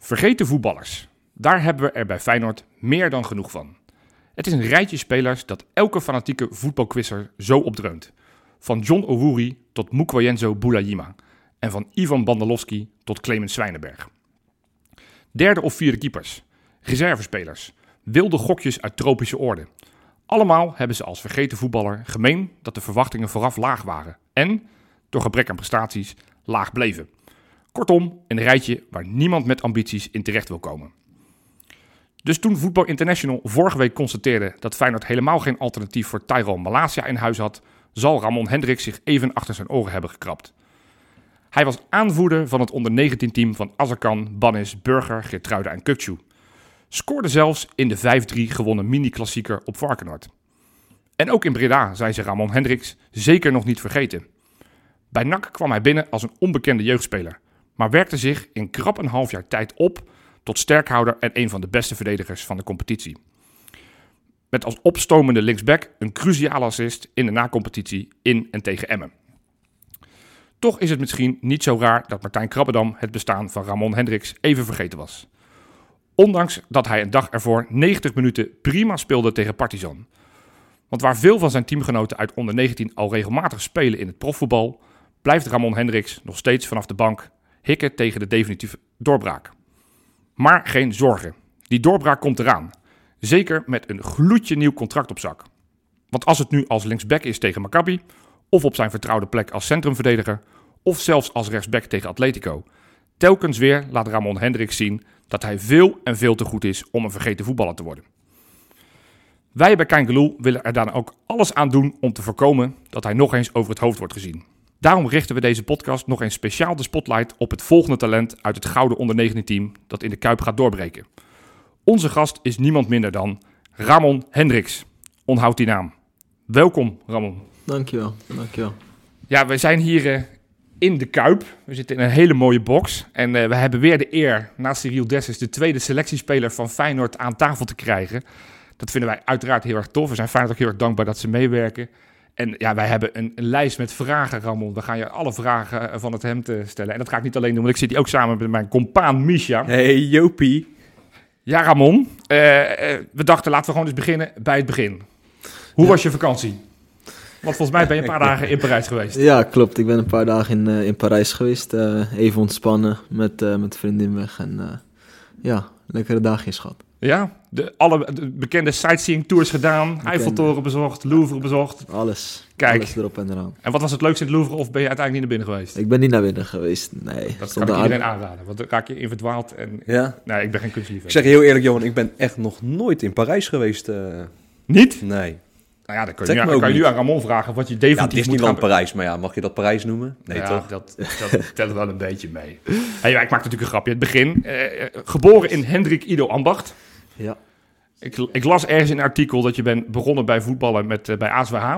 Vergeten voetballers. Daar hebben we er bij Feyenoord meer dan genoeg van. Het is een rijtje spelers dat elke fanatieke voetbalquizzer zo opdreunt. Van John Owuri tot Mukwayenzo Boulayima. En van Ivan Bandalowski tot Clemens Zwijnenberg. Derde of vierde keepers. Reservespelers. Wilde gokjes uit tropische orde. Allemaal hebben ze als vergeten voetballer gemeen dat de verwachtingen vooraf laag waren. En, door gebrek aan prestaties, laag bleven. Kortom, een rijtje waar niemand met ambities in terecht wil komen. Dus toen Voetbal International vorige week constateerde dat Feyenoord helemaal geen alternatief voor Tyrone Malasia in huis had, zal Ramon Hendricks zich even achter zijn oren hebben gekrapt. Hij was aanvoerder van het onder 19 team van Azarkan, Bannis, Burger, Geertruida en Kukcu. Scoorde zelfs in de 5-3 gewonnen mini-klassieker op Varkenoord. En ook in Breda zijn ze Ramon Hendricks zeker nog niet vergeten. Bij NAC kwam hij binnen als een onbekende jeugdspeler, maar werkte zich in krap een half jaar tijd op tot sterkhouder en een van de beste verdedigers van de competitie. Met als opstomende linksback een cruciale assist in de na-competitie in en tegen Emmen. Toch is het misschien niet zo raar dat Martijn Krabbedam het bestaan van Ramon Hendricks even vergeten was. Ondanks dat hij een dag ervoor 90 minuten prima speelde tegen Partizan. Want waar veel van zijn teamgenoten uit onder 19 al regelmatig spelen in het profvoetbal, blijft Ramon Hendricks nog steeds vanaf de bank hikken tegen de definitieve doorbraak. Maar geen zorgen, die doorbraak komt eraan. Zeker met een gloedje nieuw contract op zak. Want als het nu als linksback is tegen Maccabi, of op zijn vertrouwde plek als centrumverdediger, of zelfs als rechtsback tegen Atletico, telkens weer laat Ramon Hendricks zien dat hij veel en veel te goed is om een vergeten voetballer te worden. Wij bij Kangeloel willen er dan ook alles aan doen om te voorkomen dat hij nog eens over het hoofd wordt gezien. Daarom richten we deze podcast nog eens speciaal de spotlight op het volgende talent uit het gouden onder 19 team dat in de Kuip gaat doorbreken. Onze gast is niemand minder dan Ramon Hendricks. Onthoud die naam. Welkom Ramon. Dankjewel, dankjewel. Ja, we zijn hier uh, in de Kuip. We zitten in een hele mooie box. En uh, we hebben weer de eer, naast Cyril Dessus, de tweede selectiespeler van Feyenoord aan tafel te krijgen. Dat vinden wij uiteraard heel erg tof. We zijn Feyenoord ook heel erg dankbaar dat ze meewerken. En ja, wij hebben een, een, lijst met vragen, Ramon. We gaan je alle vragen eh, van het hem te stellen. En dat ga ik niet alleen doen, want ik zit hier ook samen met mijn compaan Misha. Hey Jopie. Ja, Ramon. Uh, we dachten, laten we gewoon eens beginnen bij het begin. Hoe ja. was je vakantie? Want volgens mij ben je een paar dagen in Parijs geweest. Ja, klopt. Ik ben een paar dagen in, uh, in Parijs geweest. Even ontspannen met, met vriendin weg. En ja, lekkere dagjes gehad. Ja, de, alle de bekende sightseeing tours gedaan. Bekende. Eiffeltoren bezocht, Louvre bezocht. Alles. Kijk. Alles erop en eraan. En wat was het leukste in het Louvre of ben je uiteindelijk niet naar binnen geweest? Ik ben niet naar binnen geweest, nee. Dat kan ik iedereen aanraden, want dan raak je in verdwaald. En... Ja? Nee, ik ben geen kunstliefhebber. Ik zeg je heel eerlijk, Johan, ik ben echt nog nooit in Parijs geweest. Uh... Niet? Nee. Nou ja, dan kun je, nu, kan je nu aan Ramon vragen wat je definitief ja, moet gaan... Parijs, maar ja, mag je dat Parijs noemen? Nee, ja, toch? Dat, dat telt wel een beetje mee. Hey, ja, ik maak natuurlijk een grapje. Het begin. Uh, geboren in Hendrik Ido Ambacht. Ja. Ik, ik, las ergens in een artikel dat je bent begonnen bij voetballen met, uh, bij ASWH.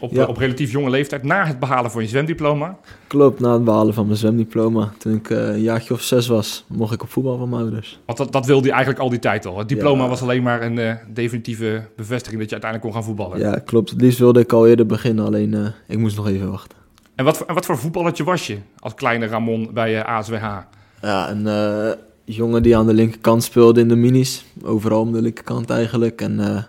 Op, ja. op relatief jonge leeftijd, na het behalen van je zwemdiploma. Klopt, na het behalen van mijn zwemdiploma. Toen ik uh, een jaartje of zes was, mocht ik op voetbal van mijn ouders. Want dat, dat wilde je eigenlijk al die tijd al. Het diploma ja. was alleen maar een uh, definitieve bevestiging dat je uiteindelijk kon gaan voetballen. Ja, klopt. Het liefst wilde ik al eerder beginnen, alleen ik moest nog even wachten. En wat, en wat voor voetballertje was je als kleine Ramon bij ASWH? Ja, een jongen die aan de linkerkant speelde in de minis. Overal om de linkerkant eigenlijk. En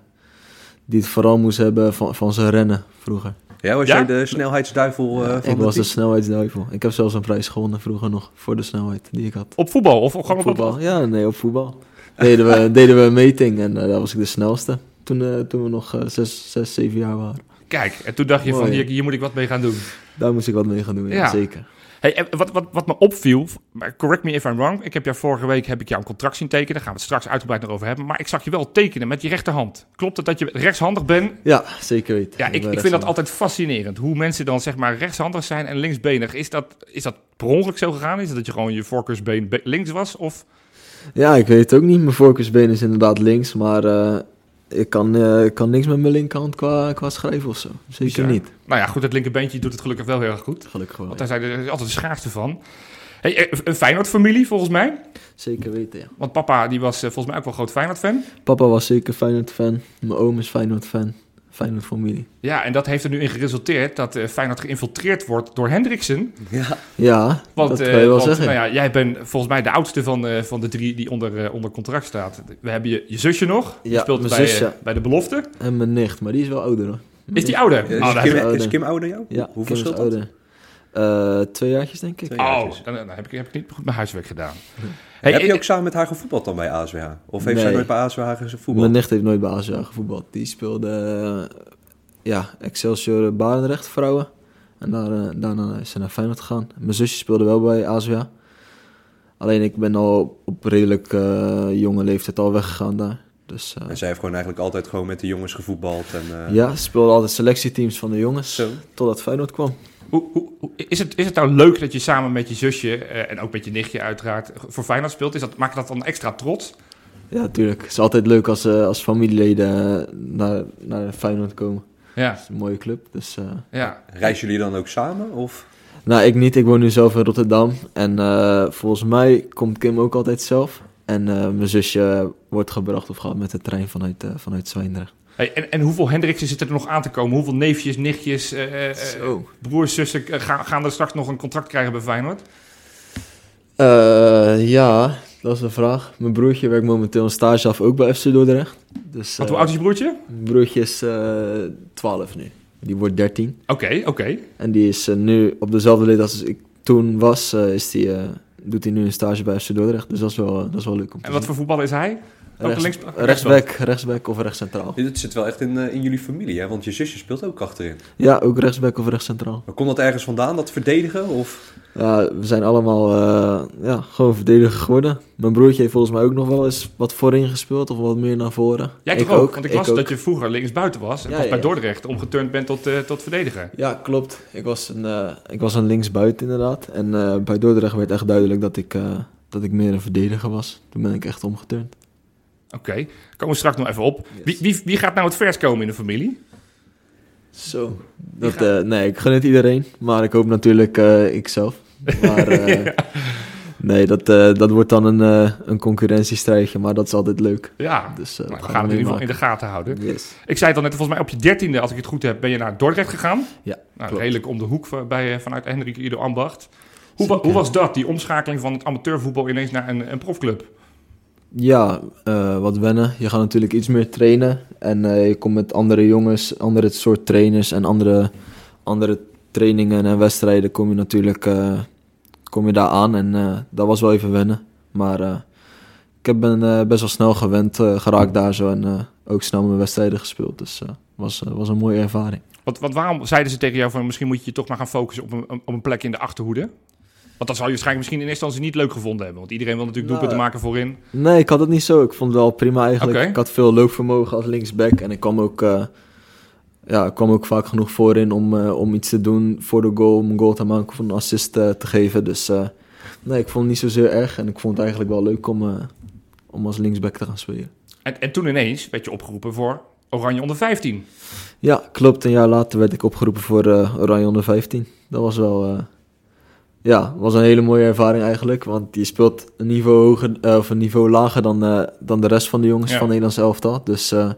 die het vooral moest hebben van, van zijn rennen vroeger. Ja, was ja? jij de snelheidsduivel uh, ja, van Ik was team? de snelheidsduivel. Ik heb zelfs een prijs gewonnen vroeger nog voor de snelheid die ik had. Op voetbal of gewoon op voetbal? Op ja, nee, op voetbal. deden, we, deden we een meting en uh, daar was ik de snelste. Toen, uh, toen we nog zes, zes, zeven jaar waren. Kijk, en toen dacht je Mooi, van hier, hier, moet ik wat mee gaan doen. Daar moest ik wat mee gaan doen, ja, ja. zeker. Hey, wat, wat, wat me opviel, correct me if I'm wrong. Ik heb jou vorige week heb ik jou een contract zien tekenen. Daar gaan we het straks uitgebreid nog over hebben. Maar ik zag je wel tekenen met je rechterhand. Klopt het dat je rechtshandig bent? Ja, zeker weten. Ja, ik, ik vind dat altijd fascinerend. Hoe mensen dan zeg maar rechtshandig zijn en linksbenig. Is dat, is dat per ongeluk zo gegaan? Is dat je gewoon je voorkeursbeen links was? Of... Ja, ik weet het ook niet. Mijn voorkeursbeen is inderdaad links. Maar uh, ik, kan, uh, ik kan niks met mijn linkerhand qua, qua schrijven of zo. Zeker ja. niet. Nou ja, goed, het linkerbeentje doet het gelukkig wel heel erg goed. Gelukkig wel. Want daar zijn er altijd de schaarste van. Hey, een Feyenoord-familie volgens mij? Zeker weten, ja. Want papa die was uh, volgens mij ook wel groot Feyenoord-fan. Papa was zeker Feyenoord-fan. Mijn oom is Feyenoord-fan. Feyenoord-familie. Ja, en dat heeft er nu in geresulteerd dat eh, Feyenoord geïnfiltreerd wordt door Hendriksen. Ja, Ja, Want, dat eh, kan je wel want, zeggen. Nou ja, jij bent volgens mij de oudste van, eh, van de drie die onder, onder contract staat. We hebben je, je zusje nog. Die Ja, speelt mijn bij, zusje. bij de belofte. En mijn nicht, maar die is wel ouder hoor. Is die ouder? Is, Oh, Kim, ouder. is Kim ouder jou? Ja, Hoeveel Kim is ouder. Eh, twee jaartjes denk ik. Twee oh, dan, dan heb, ik, heb ik niet goed mijn huiswerk gedaan. Heb je ook samen met haar gevoetbald dan bij ASWH? Of heeft zij nooit bij ASWH gevoetbald? Mijn nicht heeft nooit bij ASWA gevoetbald. Die speelde ja, Excelsior Barendrecht vrouwen. En daar, eh, daarna is ze naar Feyenoord gegaan. Mijn zusje speelde wel bij ASWA. Alleen ik ben al op redelijk eh, jonge leeftijd al weggegaan daar. Dus eh, En zij heeft gewoon eigenlijk altijd gewoon met de jongens gevoetbald. En, eh, ja, ze speelde altijd selectieteams van de jongens. Zo. Totdat Feyenoord kwam. Hoe, is, het, is het nou leuk dat je samen met je zusje eh, en ook met je nichtje uiteraard voor Feyenoord speelt? Is dat, maakt dat dan extra trots? Ja, tuurlijk. Het is altijd leuk als, eh, als familieleden eh, naar, naar Feyenoord komen. Ja, Het is een mooie club. Dus, eh, ja. Reizen jullie dan ook samen? Of? Nou, ik niet. Ik woon nu zelf in Rotterdam. En eh, volgens mij komt Kim ook altijd zelf. En eh, mijn zusje wordt gebracht of gaat met de trein vanuit, eh vanuit Zwijndrecht. Hey, en, en hoeveel Hendriksen zitten er nog aan te komen? Hoeveel neefjes, nichtjes, eh, Zo. broers, zussen gaan, gaan er straks nog een contract krijgen bij Feyenoord? Ja, dat is een vraag. Mijn broertje werkt momenteel een stage af ook bij FC Dordrecht. Dus, Want eh, hoe oud is je broertje? Mijn broertje is eh 12 nu. Die wordt 13. Oké, oké. En die is nu op dezelfde leeftijd als ik toen was. is die, doet hij nu een stage bij FC Dordrecht. Dus dat is wel, dat is wel leuk om te En wat zien. voor voetballer is hij? Rechts- links- rechtsback, rechtsback of rechtscentraal. Dit zit wel echt in, eh, in jullie familie, hè? Want je zusje speelt ook achterin. Ja, ook rechtsback of rechtscentraal. Maar komt dat ergens vandaan, dat verdedigen? Of? Ja, we zijn allemaal eh, ja, gewoon verdediger geworden. Mijn broertje heeft volgens mij ook nog wel eens wat voorin gespeeld of wat meer naar voren. Jij ik toch ook? Want ik las ook. dat je vroeger linksbuiten was en Ja, pas ja, bij ja. Dordrecht omgeturnd bent tot, eh, tot verdediger. Ja, klopt. Ik was een, eh, ik was een linksbuiten inderdaad. En eh, bij Dordrecht werd echt duidelijk dat ik, eh, dat ik meer een verdediger was. Toen ben ik echt omgeturnd. Oké, komen we straks nog even op. Yes. Wie, wie, wie gaat nou het verst komen in de familie? Zo. Dat, gaat- eh, nee, ik gun het iedereen. Maar ik hoop natuurlijk eh ikzelf. Maar eh, nee, dat, eh, dat wordt dan een, eh, een concurrentiestrijdje. Maar dat is altijd leuk. Ja, Dus, eh, nou, we gaan het in ieder geval in de gaten houden. Yes. Ik zei het al net, volgens mij op je dertiende, als ik het goed heb, ben je naar Dordrecht gegaan. Ja, Nou, klopt. redelijk om de hoek van- bij, vanuit Hendrik Ido Ambacht. Hoe, hoe was dat, die omschakeling van het amateurvoetbal ineens naar een, een profclub? Ja, eh, wat wennen. Je gaat natuurlijk iets meer trainen. En eh, je komt met andere jongens, andere soort trainers en andere, andere trainingen en wedstrijden kom je natuurlijk eh, kom je daar aan. En dat was wel even wennen. Maar ik heb ben best wel snel gewend geraakt daar zo. En ook snel mijn wedstrijden gespeeld. Dus het was, was een mooie ervaring. Want, want waarom zeiden ze tegen jou van misschien moet je je toch maar gaan focussen op een, op een plek in de achterhoede? Want dat zou je waarschijnlijk misschien in eerste instantie niet leuk gevonden hebben. Want iedereen wil natuurlijk Nou, doelpunten maken voorin. Nee, ik had het niet zo. Ik vond het wel prima eigenlijk. Ik had veel loopvermogen als linksback. En ik kwam ook, eh, ja, ik kwam ook vaak genoeg voorin om, eh, om iets te doen voor de goal. Om een goal te maken of een assist eh, te geven. Dus nee, ik vond het niet zozeer erg. En ik vond het eigenlijk wel leuk om, om als linksback te gaan spelen. En, en toen ineens werd je opgeroepen voor Oranje onder 15. Ja, klopt. Een jaar later werd ik opgeroepen voor Oranje onder 15. Dat was wel... ja, was een hele mooie ervaring eigenlijk. Want je speelt een niveau, hoger, eh, of een niveau lager dan, eh, dan de rest van de jongens Ja. van Nederlands elftal. Dus eh,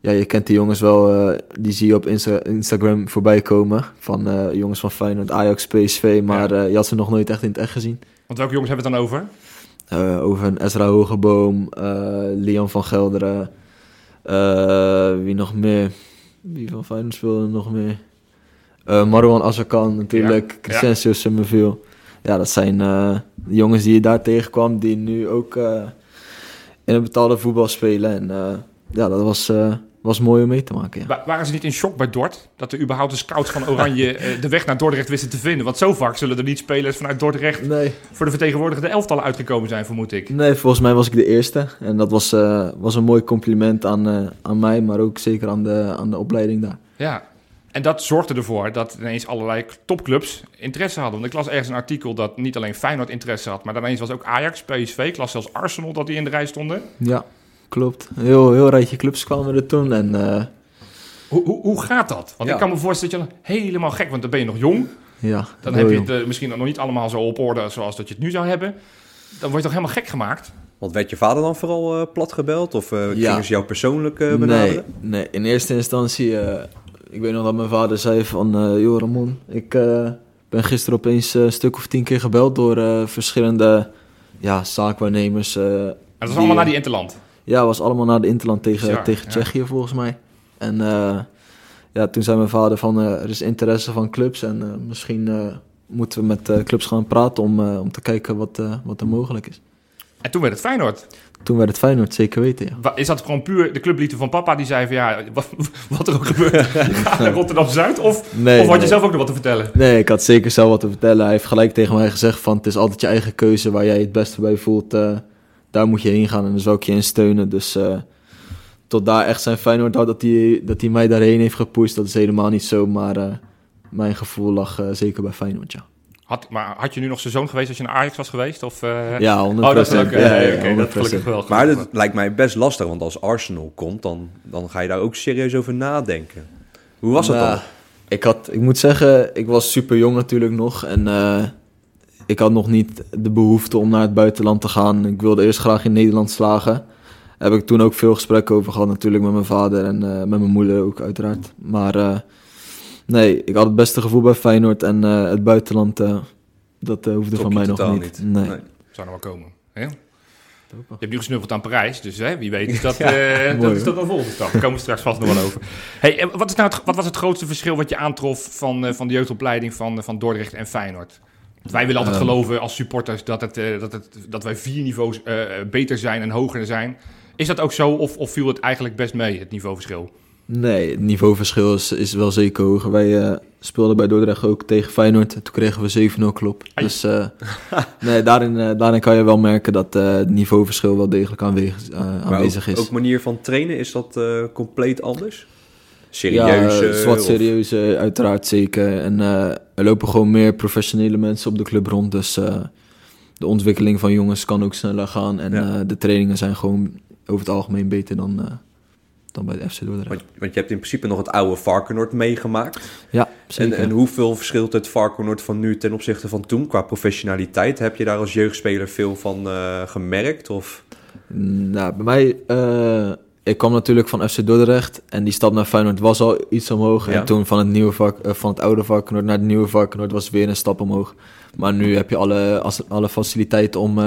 ja, je kent die jongens wel. die zie je op Insta- Instagram voorbij komen. Van jongens van Feyenoord, Ajax, PSV. Maar eh, je had ze nog nooit echt in het echt gezien. Want welke jongens hebben we het dan over? Over een Ezra Hogeboom, Leon van Gelderen. wie nog meer? Wie van Feyenoord speelde nog meer? Eh Marwan Azarkan natuurlijk, Ja, Crescencio Summerville. Ja, dat zijn eh, jongens die je daar tegenkwam, die nu ook eh, in het betaalde voetbal spelen. En ja, dat was, was mooi om mee te maken. Ja. Wa- waren ze niet in shock bij Dort? Dat er überhaupt de scouts van Oranje de weg naar Dordrecht wisten te vinden? Want zo vaak zullen er niet spelers vanuit Dordrecht Nee, voor de vertegenwoordigde elftallen uitgekomen zijn, vermoed ik. nee, volgens mij was ik de eerste. En dat was, was een mooi compliment aan, aan mij, maar ook zeker aan de, aan de opleiding daar. Ja. En dat zorgde ervoor dat ineens allerlei topclubs interesse hadden. Want ik las ergens een artikel dat niet alleen Feyenoord interesse had, maar dan ineens was ook Ajax, PSV, ik las zelfs Arsenal dat die in de rij stonden. Ja, klopt. Heel, heel rijtje clubs kwamen er toen. En eh, Hoe, hoe, hoe gaat dat? Want Ja. ik kan me voorstellen dat je helemaal gek, want dan ben je nog jong. ja, Dan heb je het eh, misschien nog niet allemaal zo op orde zoals dat je het nu zou hebben. Dan word je toch helemaal gek gemaakt? Want werd je vader dan vooral eh, plat gebeld? Of eh, Ja. gingen ze jou persoonlijk eh, nee, benaderen? nee, in eerste instantie, eh, ik weet nog dat mijn vader zei van, eh joh Ramon, ik eh, ben gisteren opeens eh, een stuk of tien keer gebeld door eh, verschillende ja, zaakwaarnemers. eh, En dat was die, allemaal naar eh, die Interland. Ja, was allemaal naar de Interland tegen, Bizar, tegen ja. Tsjechië volgens mij. En eh, ja, toen zei mijn vader van, eh, er is interesse van clubs en eh, misschien eh, moeten we met eh, clubs gaan praten om, eh, om te kijken wat, eh, wat er mogelijk is. En toen werd het Feyenoord. Toen werd het Feyenoord, zeker weten, ja. Is dat gewoon puur de clubliefde van papa die zei van ja, wat, wat er ook gebeurt, ga naar Rotterdam-Zuid? Of, Nee, of had je zelf ook nog wat te vertellen? Nee, ik had zeker zelf wat te vertellen. Hij heeft gelijk tegen mij gezegd van, het is altijd je eigen keuze waar jij het beste bij voelt. eh, daar moet je heen gaan en daar zou ik je in steunen. Dus eh, tot daar echt zijn Feyenoord had dat hij, dat hij mij daarheen heeft gepusht, dat is helemaal niet zo. Maar eh, mijn gevoel lag zeker bij Feyenoord, ja. Had, maar had je nu nog seizoen geweest als je naar Ajax was geweest? Of, eh? Ja, 100%. Oh, dat is ook, Ja, ja, ja, oké, dat 100%. gelukkig wel. Maar dat lijkt mij best lastig, want als Arsenal komt, dan, dan ga je daar ook serieus over nadenken. Hoe was dat Nou, dan? Ik, had, ik moet zeggen, ik was super jong natuurlijk nog. En eh, ik had nog niet de behoefte om naar het buitenland te gaan. Ik wilde eerst graag in Nederland slagen. Heb ik toen ook veel gesprekken over gehad, natuurlijk met mijn vader en eh, met mijn moeder ook, uiteraard. Maar eh, nee, ik had het beste gevoel bij Feyenoord. En eh, het buitenland, eh, dat eh, hoefde van mij nog totaal niet. Nee. Nee. zou nog wel komen. Hè? Je hebt nu gesnuffeld aan Parijs, dus hè, wie weet is dat, Ja, eh, mooi, dat, is dat een volgende stap. Daar komen we straks vast nog wel over. Hey, wat, is nou het, wat was het grootste verschil wat je aantrof van, eh, van de jeugdopleiding van, van Dordrecht en Feyenoord? Want wij willen altijd Ehm. geloven als supporters dat, het, eh, dat, het, dat wij vier niveaus eh, beter zijn en hoger zijn. Is dat ook zo of, of viel het eigenlijk best mee, het niveauverschil? Nee, het niveauverschil is, is wel zeker hoger. Wij eh, speelden bij Dordrecht ook tegen Feyenoord. En toen kregen we 7-0 klop. Ai. Dus eh, nee, daarin, eh, daarin kan je wel merken dat het niveauverschil wel degelijk aanwezig, aanwezig ook, is. ook manier van trainen, is dat compleet anders? ja, Serieus? zwart of- serieus, uiteraard zeker. En er lopen gewoon meer professionele mensen op de club rond. Dus de ontwikkeling van jongens kan ook sneller gaan. En Ja. de trainingen zijn gewoon over het algemeen beter dan, dan bij de FC Dordrecht. Want, want je hebt in principe nog het oude Varkenoord meegemaakt. Ja, En, zeker. en hoeveel verschilt het Varkenoord van nu ten opzichte van toen qua professionaliteit? Heb je daar als jeugdspeler veel van eh, gemerkt? Of? Nou, bij mij, eh, ik kwam natuurlijk van FC Dordrecht en die stap naar Feyenoord was al iets omhoog. Ja. En toen van het, nieuwe vak, eh, van het oude Varkenoord naar het nieuwe Varkenoord was weer een stap omhoog. Maar nu heb je alle, alle faciliteiten om,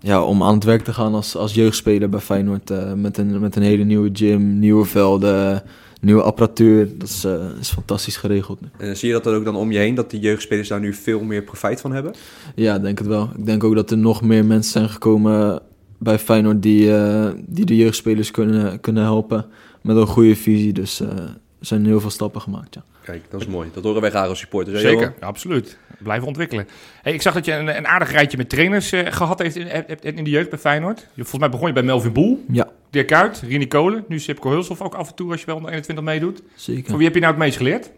ja, om aan het werk te gaan als, als jeugdspeler bij Feyenoord. eh, met, een, met een hele nieuwe gym, nieuwe velden, nieuwe apparatuur. Dat is, eh, is fantastisch geregeld. En zie je dat dan ook dan om je heen, dat die jeugdspelers daar nu veel meer profijt van hebben? Ja, denk het wel. Ik denk ook dat er nog meer mensen zijn gekomen bij Feyenoord die, eh, die de jeugdspelers kunnen, kunnen helpen met een goede visie. Dus er zijn heel veel stappen gemaakt, ja. Kijk, dat is mooi. Dat horen wij graag als supporters. hè, Zeker, ja, absoluut. Blijven ontwikkelen. Hey, ik zag dat je een, een aardig rijtje met trainers eh, gehad heeft in, hebt in de jeugd bij Feyenoord. Je- Volgens mij begon je bij Melvin Boel, Ja, Dirk Kuyt, Rini Kolen, nu Sipko Hulshoff ook af en toe als je wel onder 21 meedoet. zeker. Van wie heb je nou het meest geleerd?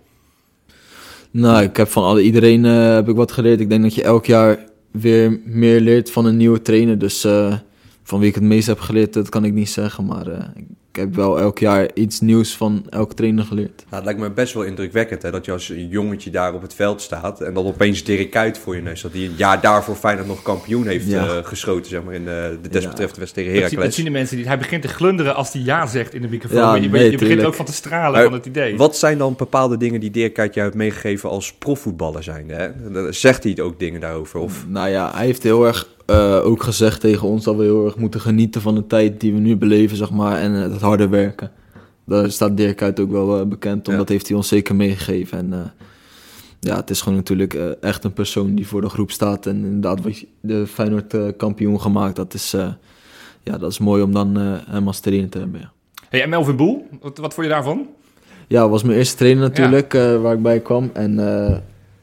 Nou, ik heb van alle, iedereen eh, heb ik wat geleerd. Ik denk dat je elk jaar weer meer leert van een nieuwe trainer. Dus eh, van wie ik het meest heb geleerd, dat kan ik niet zeggen. Maar eh, ik heb wel elk jaar iets nieuws van elke trainer geleerd. Nou, het lijkt me best wel indrukwekkend hè, dat je als jongetje daar op het veld staat en dan opeens Dirk Kuyt voor je neus. Dat hij een jaar daarvoor Feyenoord nog kampioen heeft Ja. eh, geschoten zeg maar, in de, de desbetreffende wedstrijd tegen Dat, zien- dat Heracles. zien de mensen niet. Hij begint te glunderen als hij ja zegt in de microfoon. Ja, je, je nee, begint er tuurlijk. ook van te stralen Maar van het idee. Wat zijn dan bepaalde dingen die Dirk Kuyt jou heeft meegegeven als profvoetballer zijnde? Hè? Zegt hij ook dingen daarover? Of? Nou ja, hij heeft heel erg eh, ook gezegd tegen ons dat we heel erg moeten genieten van de tijd die we nu beleven, zeg maar, en eh, het harde werken. Daar staat Dirk uit ook wel eh, bekend om, Ja. dat heeft hij ons zeker meegegeven. En ja, het is gewoon natuurlijk echt een persoon die voor de groep staat en inderdaad wat de Feyenoord kampioen gemaakt. Dat is, ja, dat is mooi om dan hem als trainer te hebben, ja. Hey, en Melvin Boel, wat, wat vond je daarvan? Ja, was mijn eerste trainer natuurlijk, waar ik bij kwam. En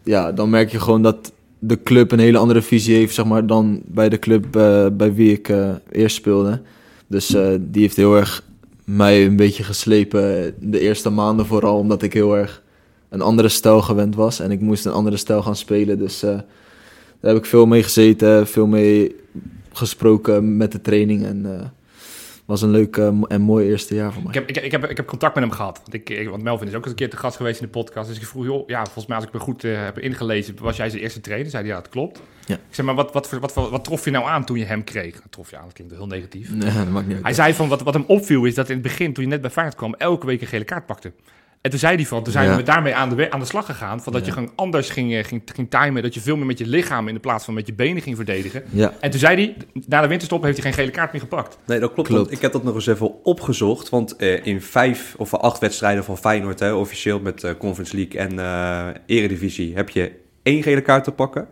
ja, dan merk je gewoon dat de club een hele andere visie heeft, zeg maar, dan bij de club eh, bij wie ik eh, eerst speelde. Dus eh, die heeft heel erg mij een beetje geslepen, de eerste maanden vooral, omdat ik heel erg een andere stijl gewend was. En ik moest een andere stijl gaan spelen, dus daar heb ik veel mee gezeten, veel mee gesproken met de training. En was een leuk eh, en mooi eerste jaar voor mij. Ik heb, ik, ik, heb, ik heb contact met hem gehad. Want, ik, ik- want Melvin is ook eens een keer te gast geweest in de podcast. Dus ik vroeg, joh, ja, volgens mij als ik me goed eh, heb ingelezen, was jij zijn eerste trainer? Zei hij, ja, dat klopt. Ja. Ik zeg, maar wat, wat, wat, wat, wat trof je nou aan toen je hem kreeg? Trof je aan, dat klinkt heel negatief. Nee, dat maakt niet uit. Hij zei van, wat, wat hem opviel is dat in het begin, toen je net bij Feyenoord kwam, elke week een gele kaart pakte. En toen zei hij van, toen zijn Ja. we daarmee aan de, aan de slag gegaan. Van dat je gewoon anders ging, eh, ging, ging timen. Dat je veel meer met je lichaam in de plaats van met je benen ging verdedigen. Ja, En toen zei hij, na de winterstop heeft hij geen gele kaart meer gepakt. Nee, dat klopt. Ik heb dat nog eens even opgezocht. Want eh, in vijf of acht wedstrijden van Feyenoord, hè, officieel met eh, Conference League en eh, Eredivisie, heb je één gele kaart te pakken.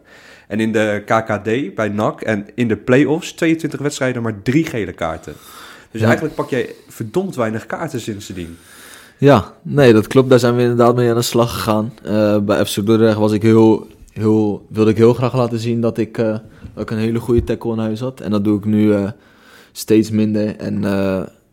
En in de KKD bij NAC en in de play-offs 22 wedstrijden maar drie gele kaarten. Dus Ja. eigenlijk pak jij verdomd weinig kaarten sindsdien. Ja, nee, dat klopt. Daar zijn we inderdaad mee aan de slag gegaan. Eh, bij FC Dordrecht was ik heel, heel, wilde ik heel graag laten zien dat ik, eh, dat ik een hele goede tackle in huis had. En dat doe ik nu eh, steeds minder en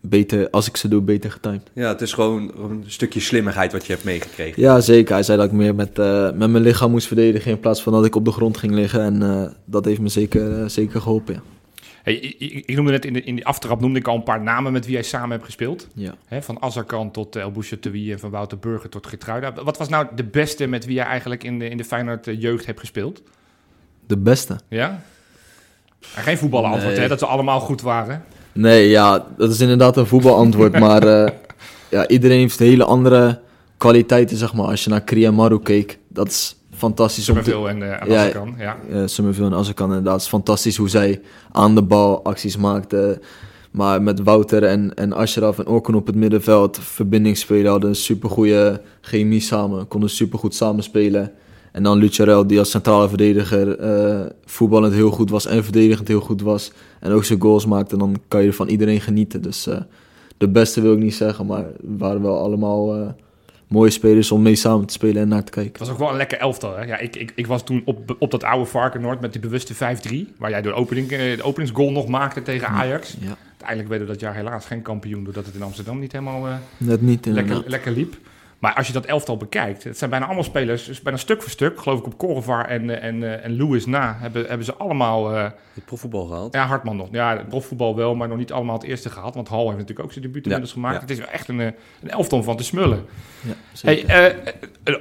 beter, als ik ze doe, beter getimed. Ja, het is gewoon een stukje slimmigheid wat je hebt meegekregen. Ja, zeker. Hij zei dat ik meer met, met mijn lichaam moest verdedigen in plaats van dat ik op de grond ging liggen. En dat heeft me zeker, zeker geholpen, ja. Hey, ik, noemde net in de, in die aftrap noemde ik al een paar namen met wie hij samen hebt gespeeld. ja. Van Azarkan tot El Bouchatoui en van Wouter Burger tot Gertruida. Wat was nou de beste met wie jij eigenlijk in de, in de Feyenoord eh, jeugd hebt gespeeld? De beste. Ja? En geen voetbalantwoord, Nee. hè? Dat ze allemaal goed waren. Nee, ja, dat is inderdaad een voetbalantwoord. maar eh, ja, iedereen heeft hele andere kwaliteiten, zeg maar. Als je naar Kriamaru keek, dat is fantastisch. Summerville en, eh en Ja. Azarkan, ja. eh Summerville en Azarkan inderdaad. Het is fantastisch hoe zij aan de bal acties maakten. Maar met Wouter en, en Ashraf en Orkun op het middenveld, verbindingsspelen, hadden een supergoeie chemie samen. Konden supergoed samenspelen. En dan Lucarel, die als centrale verdediger eh, voetballend heel goed was en verdedigend heel goed was. En ook zijn goals maakte, dan kan je van iedereen genieten. Dus de beste wil ik niet zeggen, maar we waren wel allemaal mooie spelers om mee samen te spelen en naar te kijken. Het was ook wel een lekker elftal. Hè? Ja, ik, ik, ik was toen op, op dat oude Varkenoord met die bewuste 5-3. Waar jij de, opening, eh, de openingsgoal nog maakte tegen Ajax. Ja, Uiteindelijk werden we dat jaar helaas geen kampioen. Doordat het in Amsterdam niet helemaal eh, net niet lekker, lekker liep. Maar als je dat elftal bekijkt, het zijn bijna allemaal spelers, dus bijna stuk voor stuk. Geloof ik op Correvar en, eh, en, eh, en Lewis na hebben, hebben ze allemaal... eh, Het profvoetbal gehaald. ja, Hartman nog. Ja, het profvoetbal wel, maar nog niet allemaal het eerste gehad. Want Hal heeft natuurlijk ook zijn debuut Ja, inmiddels gemaakt. ja. Het is echt een, een elftal om van te smullen. Ja, Hey,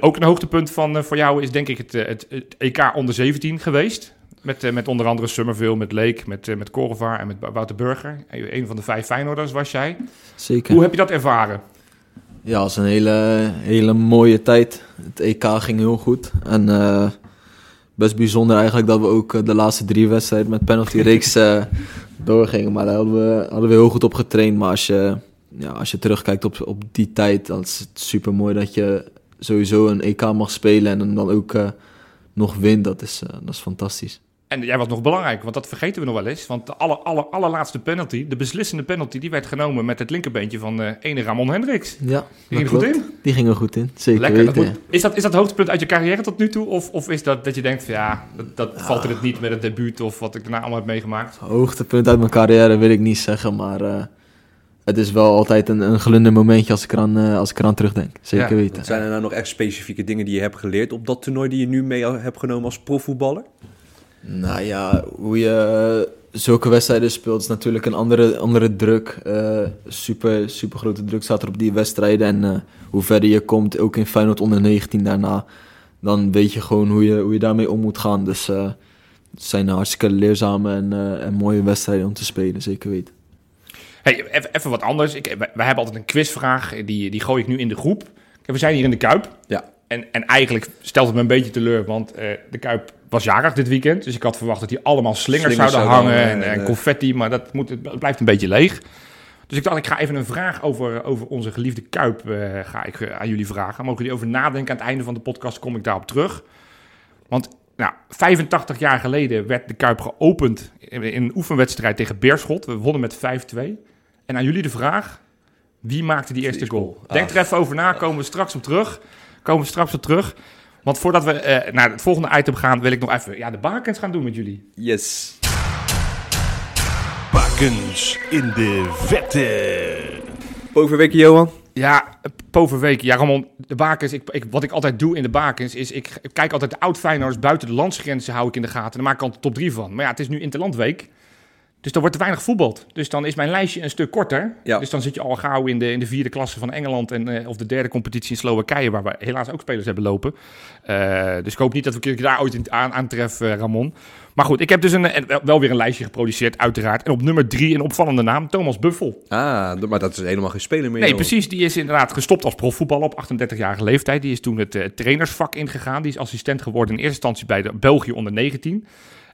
ook een hoogtepunt van, voor jou is denk ik het, het, het EK onder 17 geweest. Met, met onder andere Summerville, met Leek, met, met Correvaar en met Wouter Burger. Een van de vijf Feyenoorders was jij. zeker. Hoe heb je dat ervaren? Ja, het was een hele, hele mooie tijd. Het EK ging heel goed. En eh, best bijzonder eigenlijk dat we ook eh, de laatste drie wedstrijden met penalty reeks eh, doorgingen. Maar daar hadden we, hadden we heel goed op getraind. Maar als je, ja, als je terugkijkt op, op die tijd, dan is het super mooi dat je sowieso een EK mag spelen en dan ook nog wint. Dat is, dat is fantastisch. En jij was nog belangrijk, want dat vergeten we nog wel eens. Want de aller, aller, allerlaatste penalty, de beslissende penalty, die werd genomen met het linkerbeentje van eh ene Ramon Hendricks. Ja, Die ging dat er goed in. Die ging er goed in, zeker Lekker. Dat weten. moet- is, dat, is dat het hoogtepunt uit je carrière tot nu toe? Of, of is dat dat je denkt, van, ja, dat, dat valt in het niet met het debuut of wat ik daarna allemaal heb meegemaakt? Hoogtepunt uit mijn carrière wil ik niet zeggen, maar eh, het is wel altijd een, een glunder momentje als ik eraan, eh, als ik eraan terugdenk. Zeker Ja. weten. Zijn er nou nog echt specifieke dingen die je hebt geleerd op dat toernooi die je nu mee hebt genomen als profvoetballer? Nou ja, hoe je zulke wedstrijden speelt is natuurlijk een andere, andere druk. Eh, super, super grote druk staat er op die wedstrijden. En eh, hoe verder je komt, ook in Feyenoord onder 19 daarna, dan weet je gewoon hoe je, hoe je daarmee om moet gaan. Dus eh, het zijn hartstikke leerzame en, en mooie wedstrijden om te spelen, zeker weten. Hey, even, wat anders. Ik, wij hebben altijd een quizvraag, die, die gooi ik nu in de groep. We zijn hier in de Kuip. Ja. En, en eigenlijk stelt het me een beetje teleur, want de Kuip was jarig dit weekend. Dus ik had verwacht dat hier allemaal slingers, Slingers zouden hangen en, en, en confetti. Maar dat moet, het blijft een beetje leeg. Dus ik dacht, ik ga even een vraag over, over onze geliefde Kuip eh, ga ik, eh, aan jullie vragen. Mogen jullie over nadenken? Aan het einde van de podcast kom ik daarop terug. Want nou, 85 jaar geleden werd de Kuip geopend in een oefenwedstrijd tegen Beerschot. We wonnen met 5-2. En aan jullie de vraag, wie maakte die eerste goal? Denk er even over na, komen we straks op terug. Komen we straks op terug. Want voordat we eh, naar het volgende item gaan, wil ik nog even ja, de bakens gaan doen met jullie. Yes. Bakens in de vette. Bovenweek, Johan. Ja, Poverweek. Ja, Ramon, de bakens. Ik, ik, wat ik altijd doe in de bakens is, ik, ik kijk altijd de oud Feyenoorders buiten de landsgrenzen hou ik in de gaten. En daar maak ik altijd top 3 van. Maar ja, het is nu Interlandweek. Dus er wordt te weinig voetbald. Dus dan is mijn lijstje een stuk korter. Ja. Dus dan zit je al gauw in de, in de vierde klasse van Engeland en, eh, of de derde competitie in Slowakije, waar we helaas ook spelers hebben lopen. Eh, dus ik hoop niet dat we daar ooit aan, aantreffen, Ramon. Maar goed, ik heb dus een, wel- weer een lijstje geproduceerd, uiteraard. En op nummer drie een opvallende naam, Thomas Buffel. Ah, maar dat is helemaal geen speler meer. Nee, joh. precies. Die is inderdaad gestopt als profvoetballer op 38-jarige leeftijd. Die is toen het eh, trainersvak ingegaan. Die is assistent geworden in eerste instantie bij de België onder 19.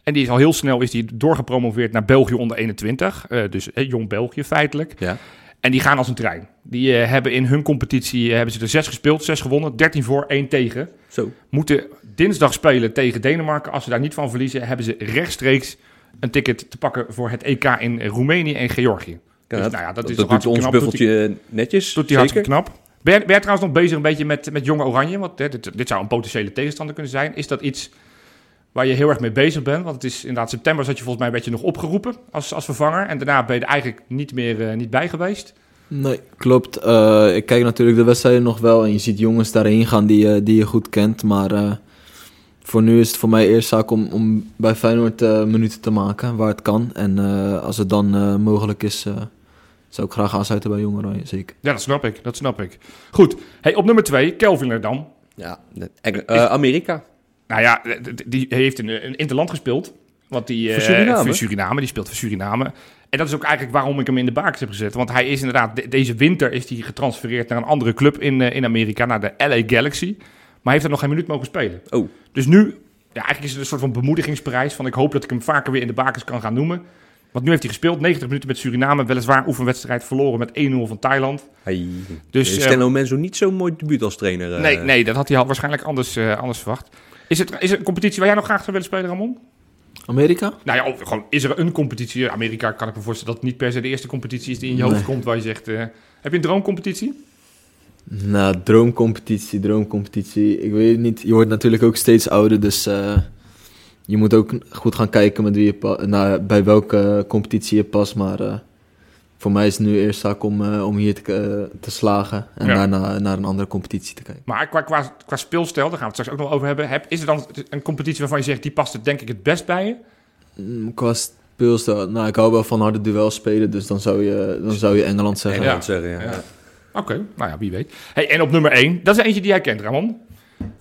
En die is al heel snel is die doorgepromoveerd naar België onder 21. Eh, dus eh, jong België feitelijk. Ja. En die gaan als een trein. Die eh, hebben in hun competitie eh, hebben ze er zes gespeeld, zes gewonnen, 13 voor, 1 tegen. Zo. Moeten dinsdag spelen tegen Denemarken. Als ze daar niet van verliezen, hebben ze rechtstreeks een ticket te pakken voor het EK in Roemenië en Georgië. Dus, nou ja, dat is toch doet ons knap. Doet hij- buffeltje netjes. Doet zeker. hartstikke knap. Ben ben trouwens nog bezig een beetje met, met Jonge Oranje? Want hè, dit, dit zou een potentiële tegenstander kunnen zijn. Is dat iets waar je heel erg mee bezig bent? Want het is inderdaad september zat je volgens mij een beetje nog opgeroepen als, als vervanger. En daarna ben je er eigenlijk niet meer eh, niet bij geweest. Nee, klopt. Eh, ik kijk natuurlijk de wedstrijden nog wel en je ziet jongens daarheen gaan die, die je goed kent. Maar eh, voor nu is het voor mij eerst zaak om, om bij Feyenoord eh, minuten te maken waar het kan. En eh, als het dan eh, mogelijk is, eh, zou ik graag aansluiten bij Jong Oranje, zeker. Ja, dat snap ik. Dat snap ik. Goed. Hey, op nummer twee, Kelvin Erdam. Ja, eh, Amerika. Nou ja, die heeft een, een interland gespeeld. Want die, Voor eh, Suriname? voor Suriname. Die speelt voor Suriname. En dat is ook eigenlijk waarom ik hem in de bakens heb gezet. Want hij is inderdaad, de- deze winter is hij getransfereerd naar een andere club in, eh, in Amerika, naar de LA Galaxy. Maar heeft er nog geen minuut mogen spelen. Oh. Dus nu, ja, eigenlijk is het een soort van bemoedigingsprijs. Van ik hoop dat ik hem vaker weer in de bakens kan gaan noemen. Want nu heeft hij gespeeld, 90 minuten met Suriname. Weliswaar oefenwedstrijd verloren met 1-0 van Thailand. Hey. Dus, Steno Menzo niet zo'n mooi debuut als trainer. Nee, nee, dat had hij al waarschijnlijk anders, anders verwacht. Is het, is het een competitie waar jij nog graag zou willen spelen, Ramon? Amerika? Nou ja, gewoon, is er een competitie? Amerika kan ik me voorstellen dat het niet per se de eerste competitie is die in je hoofd komt waar je zegt... eh, heb je een droomcompetitie? Nou, droomcompetitie, droomcompetitie. Ik weet het niet. Je wordt natuurlijk ook steeds ouder, dus eh, je moet ook goed gaan kijken met wie je naar, bij welke competitie je past. Maar eh, voor mij is het nu eerst zaak om, eh, om hier te, eh, te slagen en Ja. daarna naar een andere competitie te kijken. Maar qua, qua, qua speelstijl, daar gaan we het straks ook nog over hebben. Heb, is er dan een competitie waarvan je zegt, die past er denk ik het best bij je? Mm, Qua speelstijl, nou, ik hou wel van harde duels spelen, dus dan zou je, dan zou je Engeland zeggen. Engeland zeggen, ja. Ja. Oké, nou ja, wie weet. Hey, en op nummer 1, dat is eentje die jij kent, Ramon.